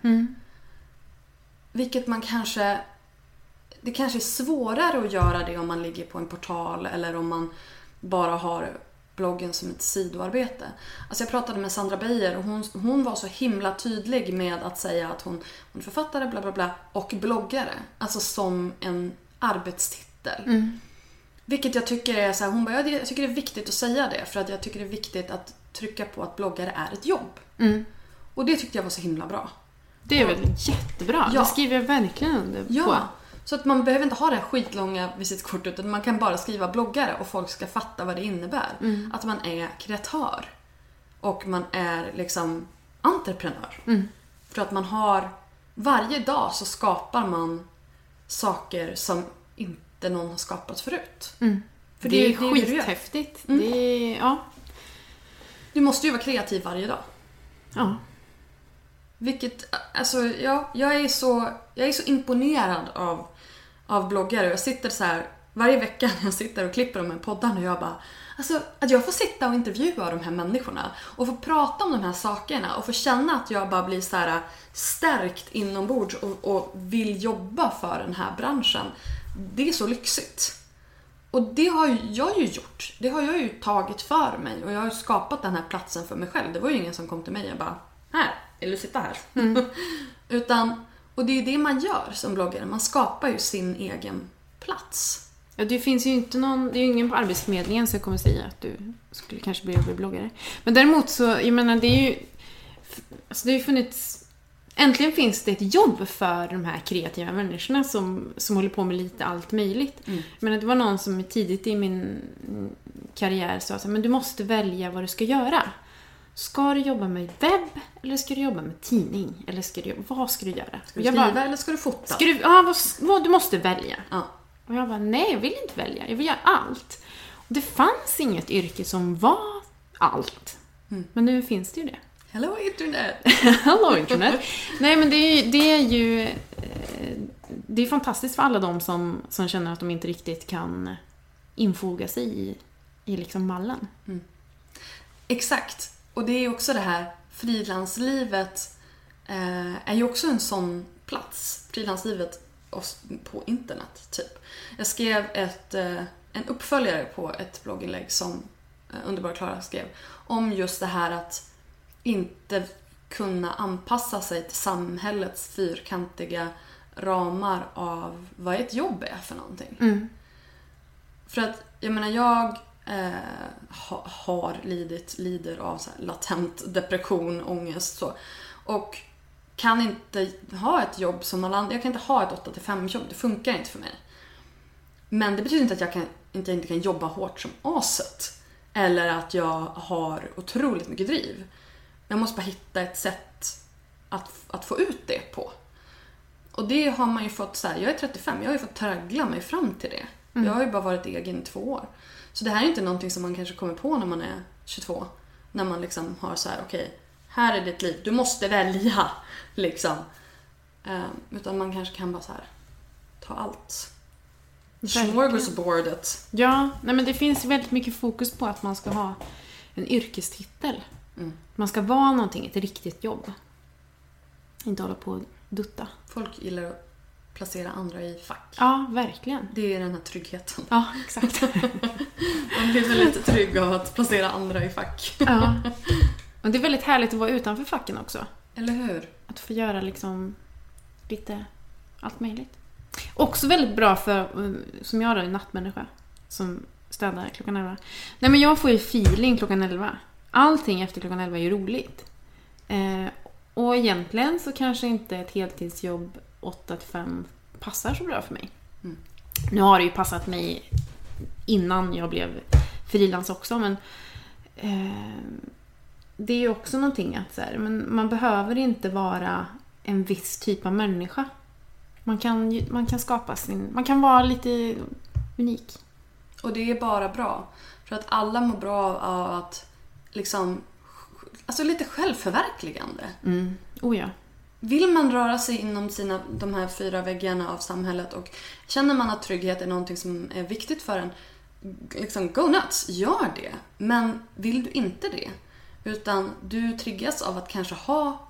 [SPEAKER 1] Vilket man kanske... Det kanske är svårare att göra det om man ligger på en portal eller om man bara har bloggen som ett sidoarbete. Alltså jag pratade med Sandra Beijer och hon, hon var så himla tydlig med att säga att hon, hon är författare, bla bla bla, och bloggare. Alltså som en arbetstitel. Vilket jag tycker är så här, hon bara, "Ja, jag tycker det är viktigt att säga det för att jag tycker det är viktigt att trycka på att bloggare är ett jobb. Och det tyckte jag var så himla bra.
[SPEAKER 2] Det är väl jättebra.
[SPEAKER 1] Ja.
[SPEAKER 2] Det skriver jag verkligen under på.
[SPEAKER 1] Ja. Så att man behöver inte ha det här skitlånga visitkortet utan man kan bara skriva bloggare och folk ska fatta vad det innebär. Att man är kreatör. Och man är liksom entreprenör. För att man har... Varje dag så skapar man saker som inte någon har skapat förut. För
[SPEAKER 2] det, är
[SPEAKER 1] det gör.
[SPEAKER 2] skithäftigt. Det är, ja.
[SPEAKER 1] Du måste ju vara kreativ varje dag.
[SPEAKER 2] ja.
[SPEAKER 1] Vilket, alltså ja, jag är så, jag är så imponerad av, av bloggare. Jag sitter så här varje vecka när jag sitter och klipper de här poddarna och jag bara Alltså att jag får sitta och intervjua de här människorna och få prata om de här sakerna och få känna att jag bara blir så här stärkt inombords och, och vill jobba för den här branschen. Det är så lyxigt. Och det har jag ju gjort. Det har jag ju tagit för mig och jag har skapat den här platsen för mig själv. Det var ju ingen som kom till mig och bara Här, vill du sitta här? Utan, och det är ju det man gör som bloggare. Man skapar ju sin egen plats.
[SPEAKER 2] Ja, det finns ju inte någon, det är ju ingen på Arbetsförmedlingen som kommer säga att du skulle kanske bli bloggare. Men däremot så, jag menar det är ju, alltså det har ju funnits, äntligen finns det ett jobb för de här kreativa människorna som, som håller på med lite allt möjligt. Jag menar, det var någon som tidigt i min karriär sa så men du måste välja vad du ska göra. Ska du jobba med webb eller ska du jobba med tidning? Eller ska du, vad ska du göra?
[SPEAKER 1] Ska du skriva
[SPEAKER 2] bara,
[SPEAKER 1] eller ska du fota?
[SPEAKER 2] ska du, ja, vad, vad, du måste välja.
[SPEAKER 1] Ja.
[SPEAKER 2] Och jag bara, nej jag vill inte välja, jag vill göra allt. Och det fanns inget yrke som var allt. Men nu finns det ju det.
[SPEAKER 1] Hello internet!
[SPEAKER 2] Hallå internet! nej men det är ju, det är ju eh, det är fantastiskt för alla de som, som känner att de inte riktigt kan infoga sig i, i liksom mallen.
[SPEAKER 1] Exakt. Och det är ju också det här frilanslivet eh, är ju också en sån plats. Frilanslivet på internet, typ. Jag skrev ett, eh, en uppföljare på ett blogginlägg som eh, Underbara Klara skrev om just det här att inte kunna anpassa sig till samhällets fyrkantiga ramar av vad ett jobb är för någonting. För att, jag menar, jag eh, ha, har lidit, lider av latent depression, ångest så. Och kan inte ha ett jobb som alla andra. Jag kan inte ha ett 8-5 jobb, det funkar inte för mig. Men det betyder inte att jag kan, inte, inte kan jobba hårt som aset. Eller att jag har otroligt mycket driv. Jag måste bara hitta ett sätt att, att få ut det på. Och det har man ju fått så här, jag är 35, jag har ju fått traggla mig fram till det. Jag har ju bara varit egen i två år. Så det här är inte någonting som man kanske kommer på när man är 22. När man liksom har så här, okej, här är ditt liv, du måste välja. Liksom. Eh, utan man kanske kan bara så här, ta allt. Smorgasbordet.
[SPEAKER 2] Ja, nej men det finns väldigt mycket fokus på att man ska ha en yrkestitel.
[SPEAKER 1] Mm.
[SPEAKER 2] Man ska vara någonting, ett riktigt jobb. Inte hålla på och dutta.
[SPEAKER 1] Folk gillar att placera andra i fack.
[SPEAKER 2] Ja, verkligen.
[SPEAKER 1] Det är den här tryggheten.
[SPEAKER 2] Ja, exakt.
[SPEAKER 1] Man blir väldigt trygg av att placera andra i fack.
[SPEAKER 2] ja. Och det är väldigt härligt att vara utanför facken också.
[SPEAKER 1] Eller hur?
[SPEAKER 2] Att få göra liksom lite allt möjligt. Också väldigt bra för, eh, som jag då, är nattmänniska, som städar klockan 11. Nej men jag får ju feeling klockan 11. Allting efter klockan 11 är ju roligt. Eh, och egentligen så kanske inte ett heltidsjobb 8 till 5 passar så bra för mig.
[SPEAKER 1] Mm.
[SPEAKER 2] Nu har det ju passat mig innan jag blev frilans också men eh, det är ju också någonting att så här, men man behöver inte vara en viss typ av människa. Man kan, man kan skapa sin... Man kan vara lite unik.
[SPEAKER 1] Och det är bara bra. För att alla mår bra av att liksom... Alltså lite självförverkligande.
[SPEAKER 2] Mm. Oh ja.
[SPEAKER 1] Vill man röra sig inom sina, de här fyra väggarna av samhället och känner man att trygghet är någonting som är viktigt för en, liksom go nuts, gör det. Men vill du inte det, utan du triggas av att kanske ha,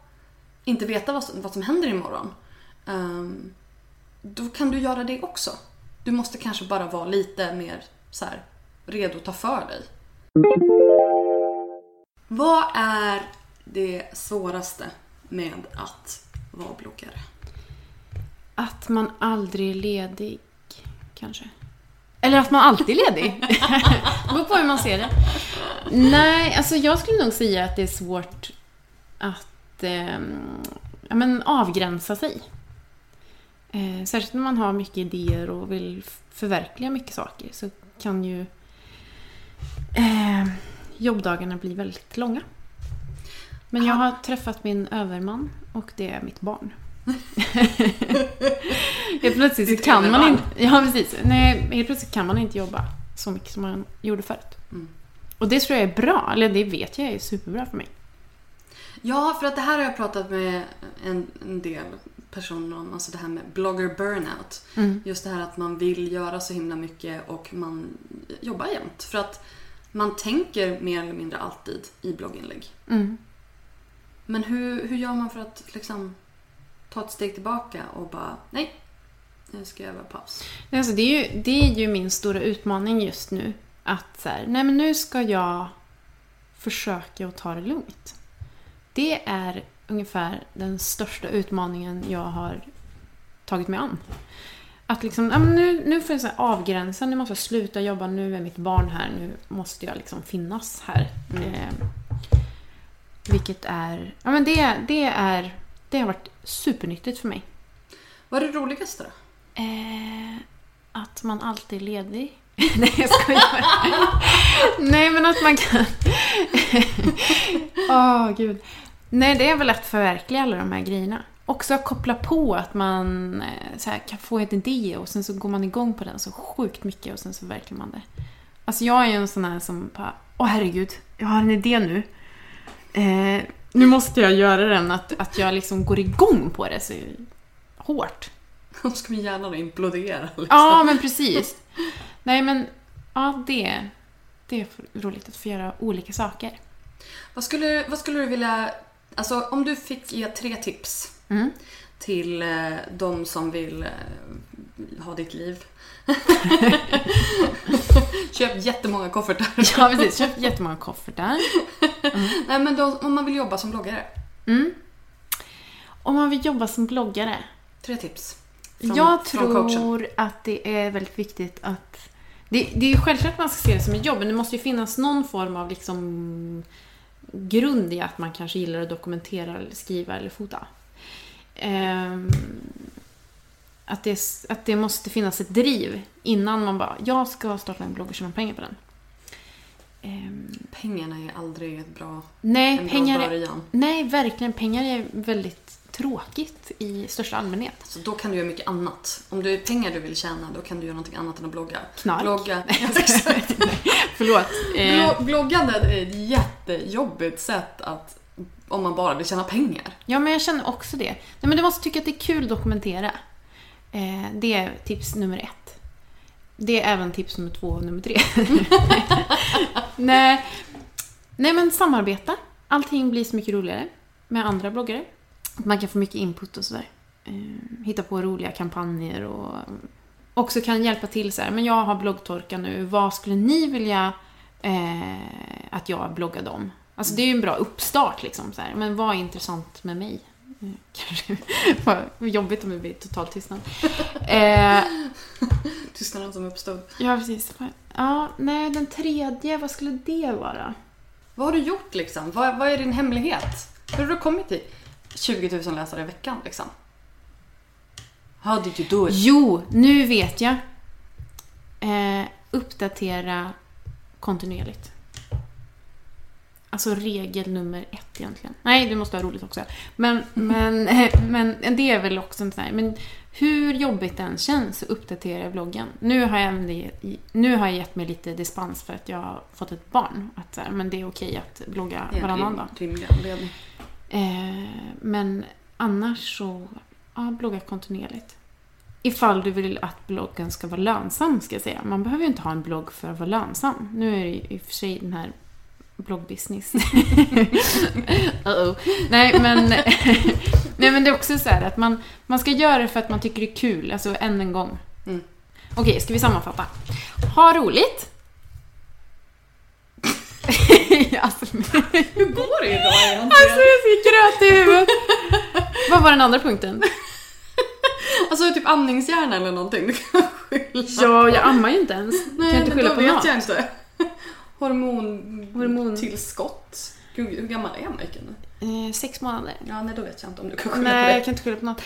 [SPEAKER 1] inte veta vad som, vad som händer imorgon, um, då kan du göra det också. Du måste kanske bara vara lite mer så här, redo att ta för dig. Vad är det svåraste med att vara bloggare?
[SPEAKER 2] Att man aldrig är ledig, kanske. Eller att man alltid är ledig. Det beror på hur man ser det. Nej, alltså jag skulle nog säga att det är svårt att eh, ja, men avgränsa sig. Eh, särskilt när man har mycket idéer och vill förverkliga mycket saker så kan ju eh, jobbdagarna bli väldigt långa. Men jag har träffat min överman och det är mitt barn. helt plötsligt
[SPEAKER 1] Ditt
[SPEAKER 2] kan man inte... Ja, precis. Nej, helt plötsligt kan man inte jobba så mycket som man gjorde förut.
[SPEAKER 1] Mm.
[SPEAKER 2] Och det tror jag är bra, eller det vet jag är superbra för mig.
[SPEAKER 1] Ja, för att det här har jag pratat med en, en del personer om. Alltså det här med blogger burnout.
[SPEAKER 2] Mm.
[SPEAKER 1] Just det här att man vill göra så himla mycket och man jobbar jämt. För att man tänker mer eller mindre alltid i blogginlägg.
[SPEAKER 2] Mm.
[SPEAKER 1] Men hur, hur gör man för att liksom ta ett steg tillbaka och bara nej, nu ska jag öva paus.
[SPEAKER 2] Alltså, det, är ju, det är ju min stora utmaning just nu. Att så här, nej men nu ska jag försöka att ta det lugnt. Det är ungefär den största utmaningen jag har tagit mig an. Att liksom, ja, nu, nu får jag så avgränsa, nu måste jag sluta jobba, nu är mitt barn här, nu måste jag liksom finnas här. Eh, vilket är, ja men det, det är, det har varit supernyttigt för mig.
[SPEAKER 1] Vad är det roligaste då?
[SPEAKER 2] Eh, att man alltid är ledig. Nej, jag skojar. Nej, men att man kan... Åh, gud. Nej, det är väl att förverkliga alla de här grejerna. Också att koppla på att man eh, här, kan få en idé och sen så går man igång på den så sjukt mycket och sen så förverkligar man det. Alltså jag är ju en sån här som bara, åh herregud, jag har en idé nu. Eh, nu måste jag göra den, att, att jag liksom går igång på det så hårt.
[SPEAKER 1] Då ska min hjärna implodera. Liksom.
[SPEAKER 2] Ja, men precis. Nej, men ja, det, det är roligt att få göra olika saker.
[SPEAKER 1] Vad, skulle, vad skulle du vilja... Alltså om du fick ge tre tips
[SPEAKER 2] Mm.
[SPEAKER 1] till eh, de som vill eh, ha ditt liv. Köp jättemånga koffertar.
[SPEAKER 2] Ja, precis. Köpt jättemånga koffertar.
[SPEAKER 1] Nej men de, om man vill jobba som bloggare.
[SPEAKER 2] Mm. Om man vill jobba som bloggare.
[SPEAKER 1] Tre tips. Från-
[SPEAKER 2] jag tror att det är väldigt viktigt att... Det, det är ju självklart att man ska se det som ett jobb, men det måste ju finnas någon form av liksom grund i att man kanske gillar att dokumentera, eller skriva eller fota. Ehm, att, det, att det måste finnas ett driv innan man bara, jag ska starta en blogg och tjäna pengar på den. ehm,
[SPEAKER 1] Pengarna är aldrig ett bra,
[SPEAKER 2] nej,
[SPEAKER 1] en
[SPEAKER 2] pengar
[SPEAKER 1] bra
[SPEAKER 2] är,
[SPEAKER 1] början.
[SPEAKER 2] nej, verkligen. Pengar är väldigt tråkigt i största allmänhet.
[SPEAKER 1] Så då kan du göra mycket annat. Om det är pengar du vill tjäna, då kan du göra någonting annat än att blogga.
[SPEAKER 2] Knark.
[SPEAKER 1] Blogga.
[SPEAKER 2] Förlåt. Eh,
[SPEAKER 1] Bloggandet är ett jättejobbigt sätt att, om man bara vill tjäna pengar.
[SPEAKER 2] Ja, men jag känner också det. Nej, men du måste tycka att det är kul att dokumentera. Eh, det är tips nummer ett. Det är även tips nummer två och nummer tre. Nej. Nej, men samarbeta. Allting blir så mycket roligare med andra bloggare. Man kan få mycket input och sådär. Eh, hitta på roliga kampanjer och också kan hjälpa till så här. Men jag har bloggtorka nu. Vad skulle ni vilja eh, att jag bloggade om? Alltså det är ju en bra uppstart liksom. Så här. Men vad är intressant med mig? Kanske vad jobbigt om det blir total tystnad. Eh,
[SPEAKER 1] Tystnaden som uppstod.
[SPEAKER 2] ja, precis. Ja, nej, den tredje, vad skulle det vara?
[SPEAKER 1] Vad har du gjort liksom? Vad, vad är din hemlighet? Hur har du kommit till 20 000 läsare i veckan liksom? How did you do it?
[SPEAKER 2] Jo, nu vet jag. Eh, uppdatera kontinuerligt. Alltså regel nummer ett egentligen. Nej, du måste ha roligt också. Men, men, men det är väl också en sån här, men hur jobbigt den känns så uppdaterar jag bloggen. Nu har jag, nu har jag gett mig lite dispens för att jag har fått ett barn. Att, men det är okej att blogga
[SPEAKER 1] Det
[SPEAKER 2] varannan dag.
[SPEAKER 1] rimlig anledning.
[SPEAKER 2] Eh, men annars så, ja, blogga kontinuerligt. Ifall du vill att bloggen ska vara lönsam, ska jag säga. Man behöver ju inte ha en blogg för att vara lönsam. Nu är det ju i och för sig den här bloggbusiness. Uh-oh. Nej, men, nej, men det är också så här att man, man ska göra det för att man tycker det är kul, alltså än en gång.
[SPEAKER 1] Mm.
[SPEAKER 2] Okej, ska vi sammanfatta? Ha roligt. alltså,
[SPEAKER 1] Hur går det idag egentligen?
[SPEAKER 2] Alltså jag fick gröt i huvudet. Vad var den andra punkten?
[SPEAKER 1] Alltså typ andningshjärna eller någonting. Du kan skylla
[SPEAKER 2] Ja, jag ammar ju inte ens.
[SPEAKER 1] Nej,
[SPEAKER 2] kan inte skylla på
[SPEAKER 1] vet
[SPEAKER 2] mat.
[SPEAKER 1] jag inte. Hormon...
[SPEAKER 2] Hormon-
[SPEAKER 1] Tillskott. Hur, gammal är Majken?
[SPEAKER 2] Eh, sex månader.
[SPEAKER 1] Ja, nej då vet jag inte om du kan skylla
[SPEAKER 2] Nej,
[SPEAKER 1] på
[SPEAKER 2] jag
[SPEAKER 1] det.
[SPEAKER 2] kan inte skylla på något.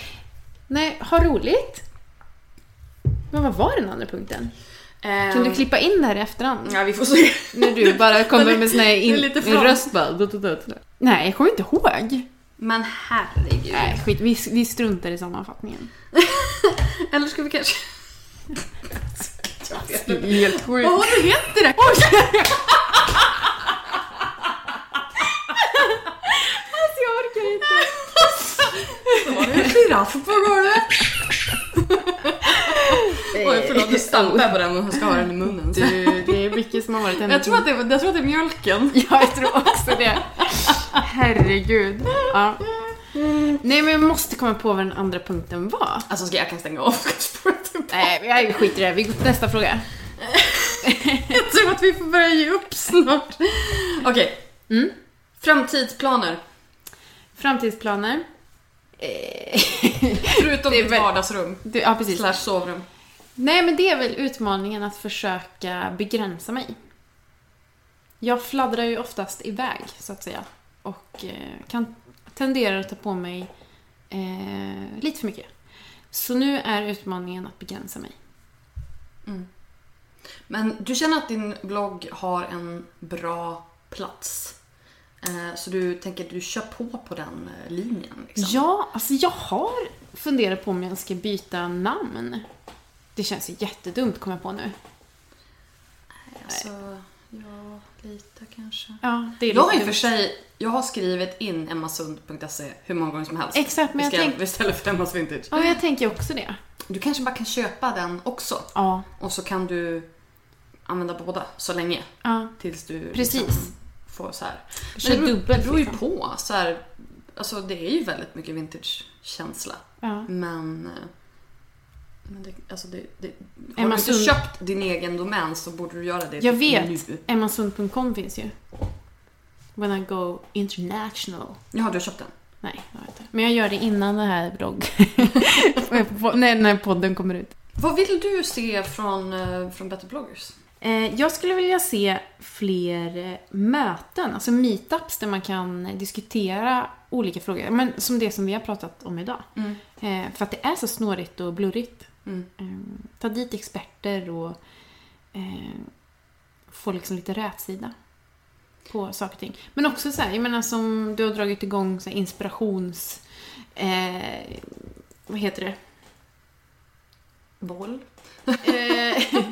[SPEAKER 2] Nej, ha roligt. Men vad var den andra punkten? Kan du klippa in det här i efterhand?
[SPEAKER 1] Ja, vi får se.
[SPEAKER 2] När du bara kommer med sån här in, röst bara. Nej, jag kommer inte ihåg.
[SPEAKER 1] Men herregud.
[SPEAKER 2] Nej, skit. Vi, vi struntar i sammanfattningen.
[SPEAKER 1] Eller ska vi kanske...
[SPEAKER 2] Helt sjukt.
[SPEAKER 1] Vad har du hänt i det?
[SPEAKER 2] Alltså, jag orkar inte.
[SPEAKER 1] Så var det en giraff på golvet. Oj, förlåt. Nu stampar jag på den och ska ha den i munnen. Så.
[SPEAKER 2] Du, det är mycket som har varit
[SPEAKER 1] Jag tror, att det, jag tror att det är mjölken.
[SPEAKER 2] Ja, jag tror också det. Herregud. Ja. Nej, men jag måste komma på vad den andra punkten var.
[SPEAKER 1] Alltså ska jag kan stänga av.
[SPEAKER 2] Nej, jag skiter i det. Vi går till nästa fråga.
[SPEAKER 1] Jag tror att vi får börja ge upp snart. Okej.
[SPEAKER 2] Mm.
[SPEAKER 1] Framtidsplaner.
[SPEAKER 2] Framtidsplaner.
[SPEAKER 1] Förutom ditt
[SPEAKER 2] väl-
[SPEAKER 1] vardagsrum.
[SPEAKER 2] det- Ja, precis.
[SPEAKER 1] Slash sovrum.
[SPEAKER 2] Nej, men det är väl utmaningen att försöka begränsa mig. Jag fladdrar ju oftast iväg, så att säga. Och eh, kan tendera att ta på mig eh, lite för mycket. Så nu är utmaningen att begränsa mig.
[SPEAKER 1] Men du känner att din blogg har en bra plats? Eh, Så du tänker att du kör på på den eh, linjen? Liksom.
[SPEAKER 2] Ja, alltså jag har funderat på om jag ska byta namn. Det känns ju jättedumt, kommer jag på nu.
[SPEAKER 1] Alltså, ja, lite kanske.
[SPEAKER 2] Ja, det är
[SPEAKER 1] Jag har i och för sig jag har skrivit in emmasund.se hur många gånger som helst.
[SPEAKER 2] Exakt, men jag
[SPEAKER 1] Istället-
[SPEAKER 2] tänk-
[SPEAKER 1] Istället för Emmas Vintage.
[SPEAKER 2] Ja, jag tänker också det.
[SPEAKER 1] Du kanske bara kan köpa den också.
[SPEAKER 2] Ja,
[SPEAKER 1] Och så kan du använda båda så länge.
[SPEAKER 2] ja.
[SPEAKER 1] Tills du
[SPEAKER 2] Precis.
[SPEAKER 1] liksom får så här. Men det beror,
[SPEAKER 2] dubbelt,
[SPEAKER 1] det beror ju
[SPEAKER 2] liksom.
[SPEAKER 1] på. Så här, alltså det är ju väldigt mycket vintage-känsla.
[SPEAKER 2] ja.
[SPEAKER 1] Men... eh, men det, alltså det, det, har du inte
[SPEAKER 2] Sund-
[SPEAKER 1] köpt din egen domän så borde du göra det
[SPEAKER 2] Jag vet. Emmasund.com finns ju. When I go international.
[SPEAKER 1] Jaha, du har köpt den?
[SPEAKER 2] Nej, jag vet inte. Men jag gör det innan den här blogg... när, när podden kommer ut.
[SPEAKER 1] Vad vill du se från, eh, från Better bloggers?
[SPEAKER 2] Eh, Jag skulle vilja se fler eh, möten, alltså meetups där man kan diskutera olika frågor. Men som det som vi har pratat om idag. Eh, För att det är så snårigt och blurrigt.
[SPEAKER 1] Mm.
[SPEAKER 2] Ta dit experter och få liksom lite rätsida. På saker och ting. Men också så här, jag menar som du har dragit igång så inspirations... Eh, vad heter det? Boll? eh,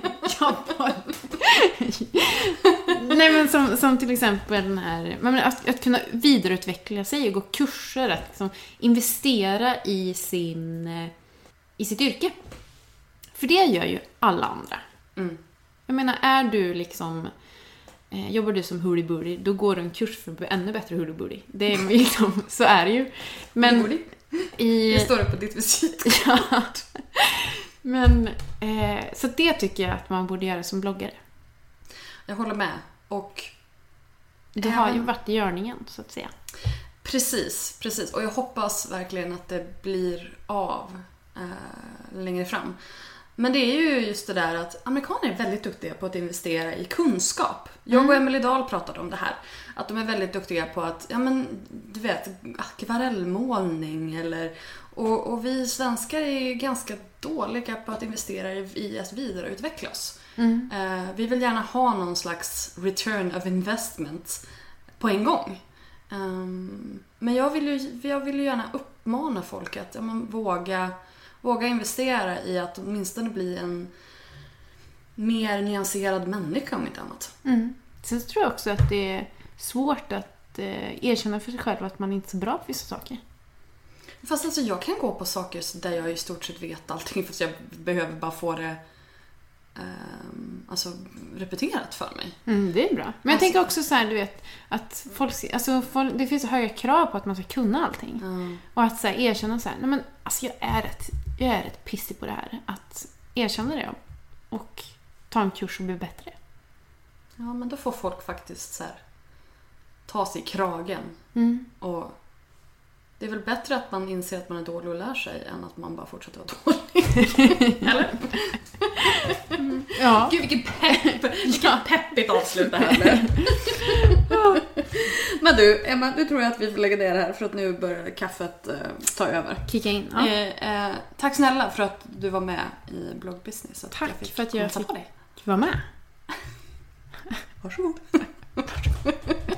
[SPEAKER 2] ja, boll. Nej men som, som till exempel den här, men att, att kunna vidareutveckla sig och gå kurser, att liksom investera i, sin, eh, i sitt yrke. För det gör ju alla andra.
[SPEAKER 1] Mm.
[SPEAKER 2] Jag menar, är du liksom eh, Jobbar du som hurdy då går du en kurs för att bli ännu bättre hurdy Det är liksom, så är det ju. Men i...
[SPEAKER 1] Det står det på ditt visitkort.
[SPEAKER 2] Ja. Men, eh, så det tycker jag att man borde göra som bloggare.
[SPEAKER 1] Jag håller med. Och
[SPEAKER 2] Det har ju varit i görningen, så att säga.
[SPEAKER 1] Precis, precis. Och jag hoppas verkligen att det blir av eh, längre fram. Men det är ju just det där att amerikaner är väldigt duktiga på att investera i kunskap. Jag och Emelie Dahl pratade om det här. Att de är väldigt duktiga på att, ja men du vet, akvarellmålning eller... Och, och vi svenskar är ju ganska dåliga på att investera i, att vidareutveckla oss. Eh, vi vill gärna ha någon slags return of investment på en gång. Ehm, men jag vill, ju, jag vill ju gärna uppmana folk att ja, men, våga, våga investera i att åtminstone bli en mer nyanserad människa om inte annat.
[SPEAKER 2] Sen tror jag också att det är svårt att eh, erkänna för sig själv att man inte är så bra på vissa saker.
[SPEAKER 1] Fast alltså jag kan gå på saker där jag i stort sett vet allting fast jag behöver bara få det alltså, repeterat för mig.
[SPEAKER 2] Mm, det är bra. Men jag
[SPEAKER 1] Alltså-
[SPEAKER 2] tänker också så här, du vet, att folk, alltså, folk, det finns så höga krav på att man ska kunna allting.
[SPEAKER 1] Mm.
[SPEAKER 2] Och att så här, erkänna så här, nej men alltså jag är rätt, jag är rätt pissig på det här. Att erkänna det och ta en kurs och bli bättre.
[SPEAKER 1] Ja, men då får folk faktiskt så här, ta sig i kragen.
[SPEAKER 2] Mm.
[SPEAKER 1] Och det är väl bättre att man inser att man är dålig och lär sig än att man bara fortsätter vara dålig. Eller?
[SPEAKER 2] Ja.
[SPEAKER 1] Gud vilken pepp! Vilket peppigt avslut det här blev. Men du, Emma, nu tror jag att vi får lägga ner det här för att nu börjar kaffet eh, ta över.
[SPEAKER 2] Kicka in. Ja.
[SPEAKER 1] Eh, eh, tack snälla för att du var med i bloggbusiness. Att
[SPEAKER 2] Tack för att jag fick vara med.
[SPEAKER 1] Varsågod.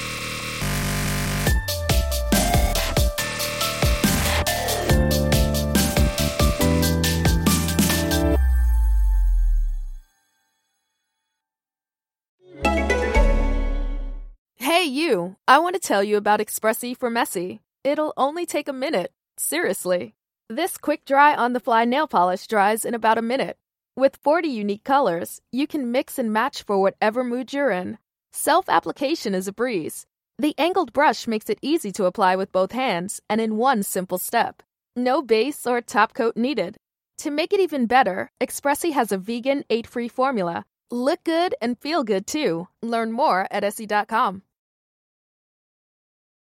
[SPEAKER 3] Hey, you! I want to tell you about Expressi for Messy. It'll only take a minute. Seriously. This quick dry on the fly nail polish dries in about a minute. With 40 unique colors, you can mix and match for whatever mood you're in. Self application is a breeze. The angled brush makes it easy to apply with both hands and in one simple step. No base or top coat needed. To make it even better, Expressi has a vegan, 8 free formula. Look good and feel good too. Learn more at essie.com.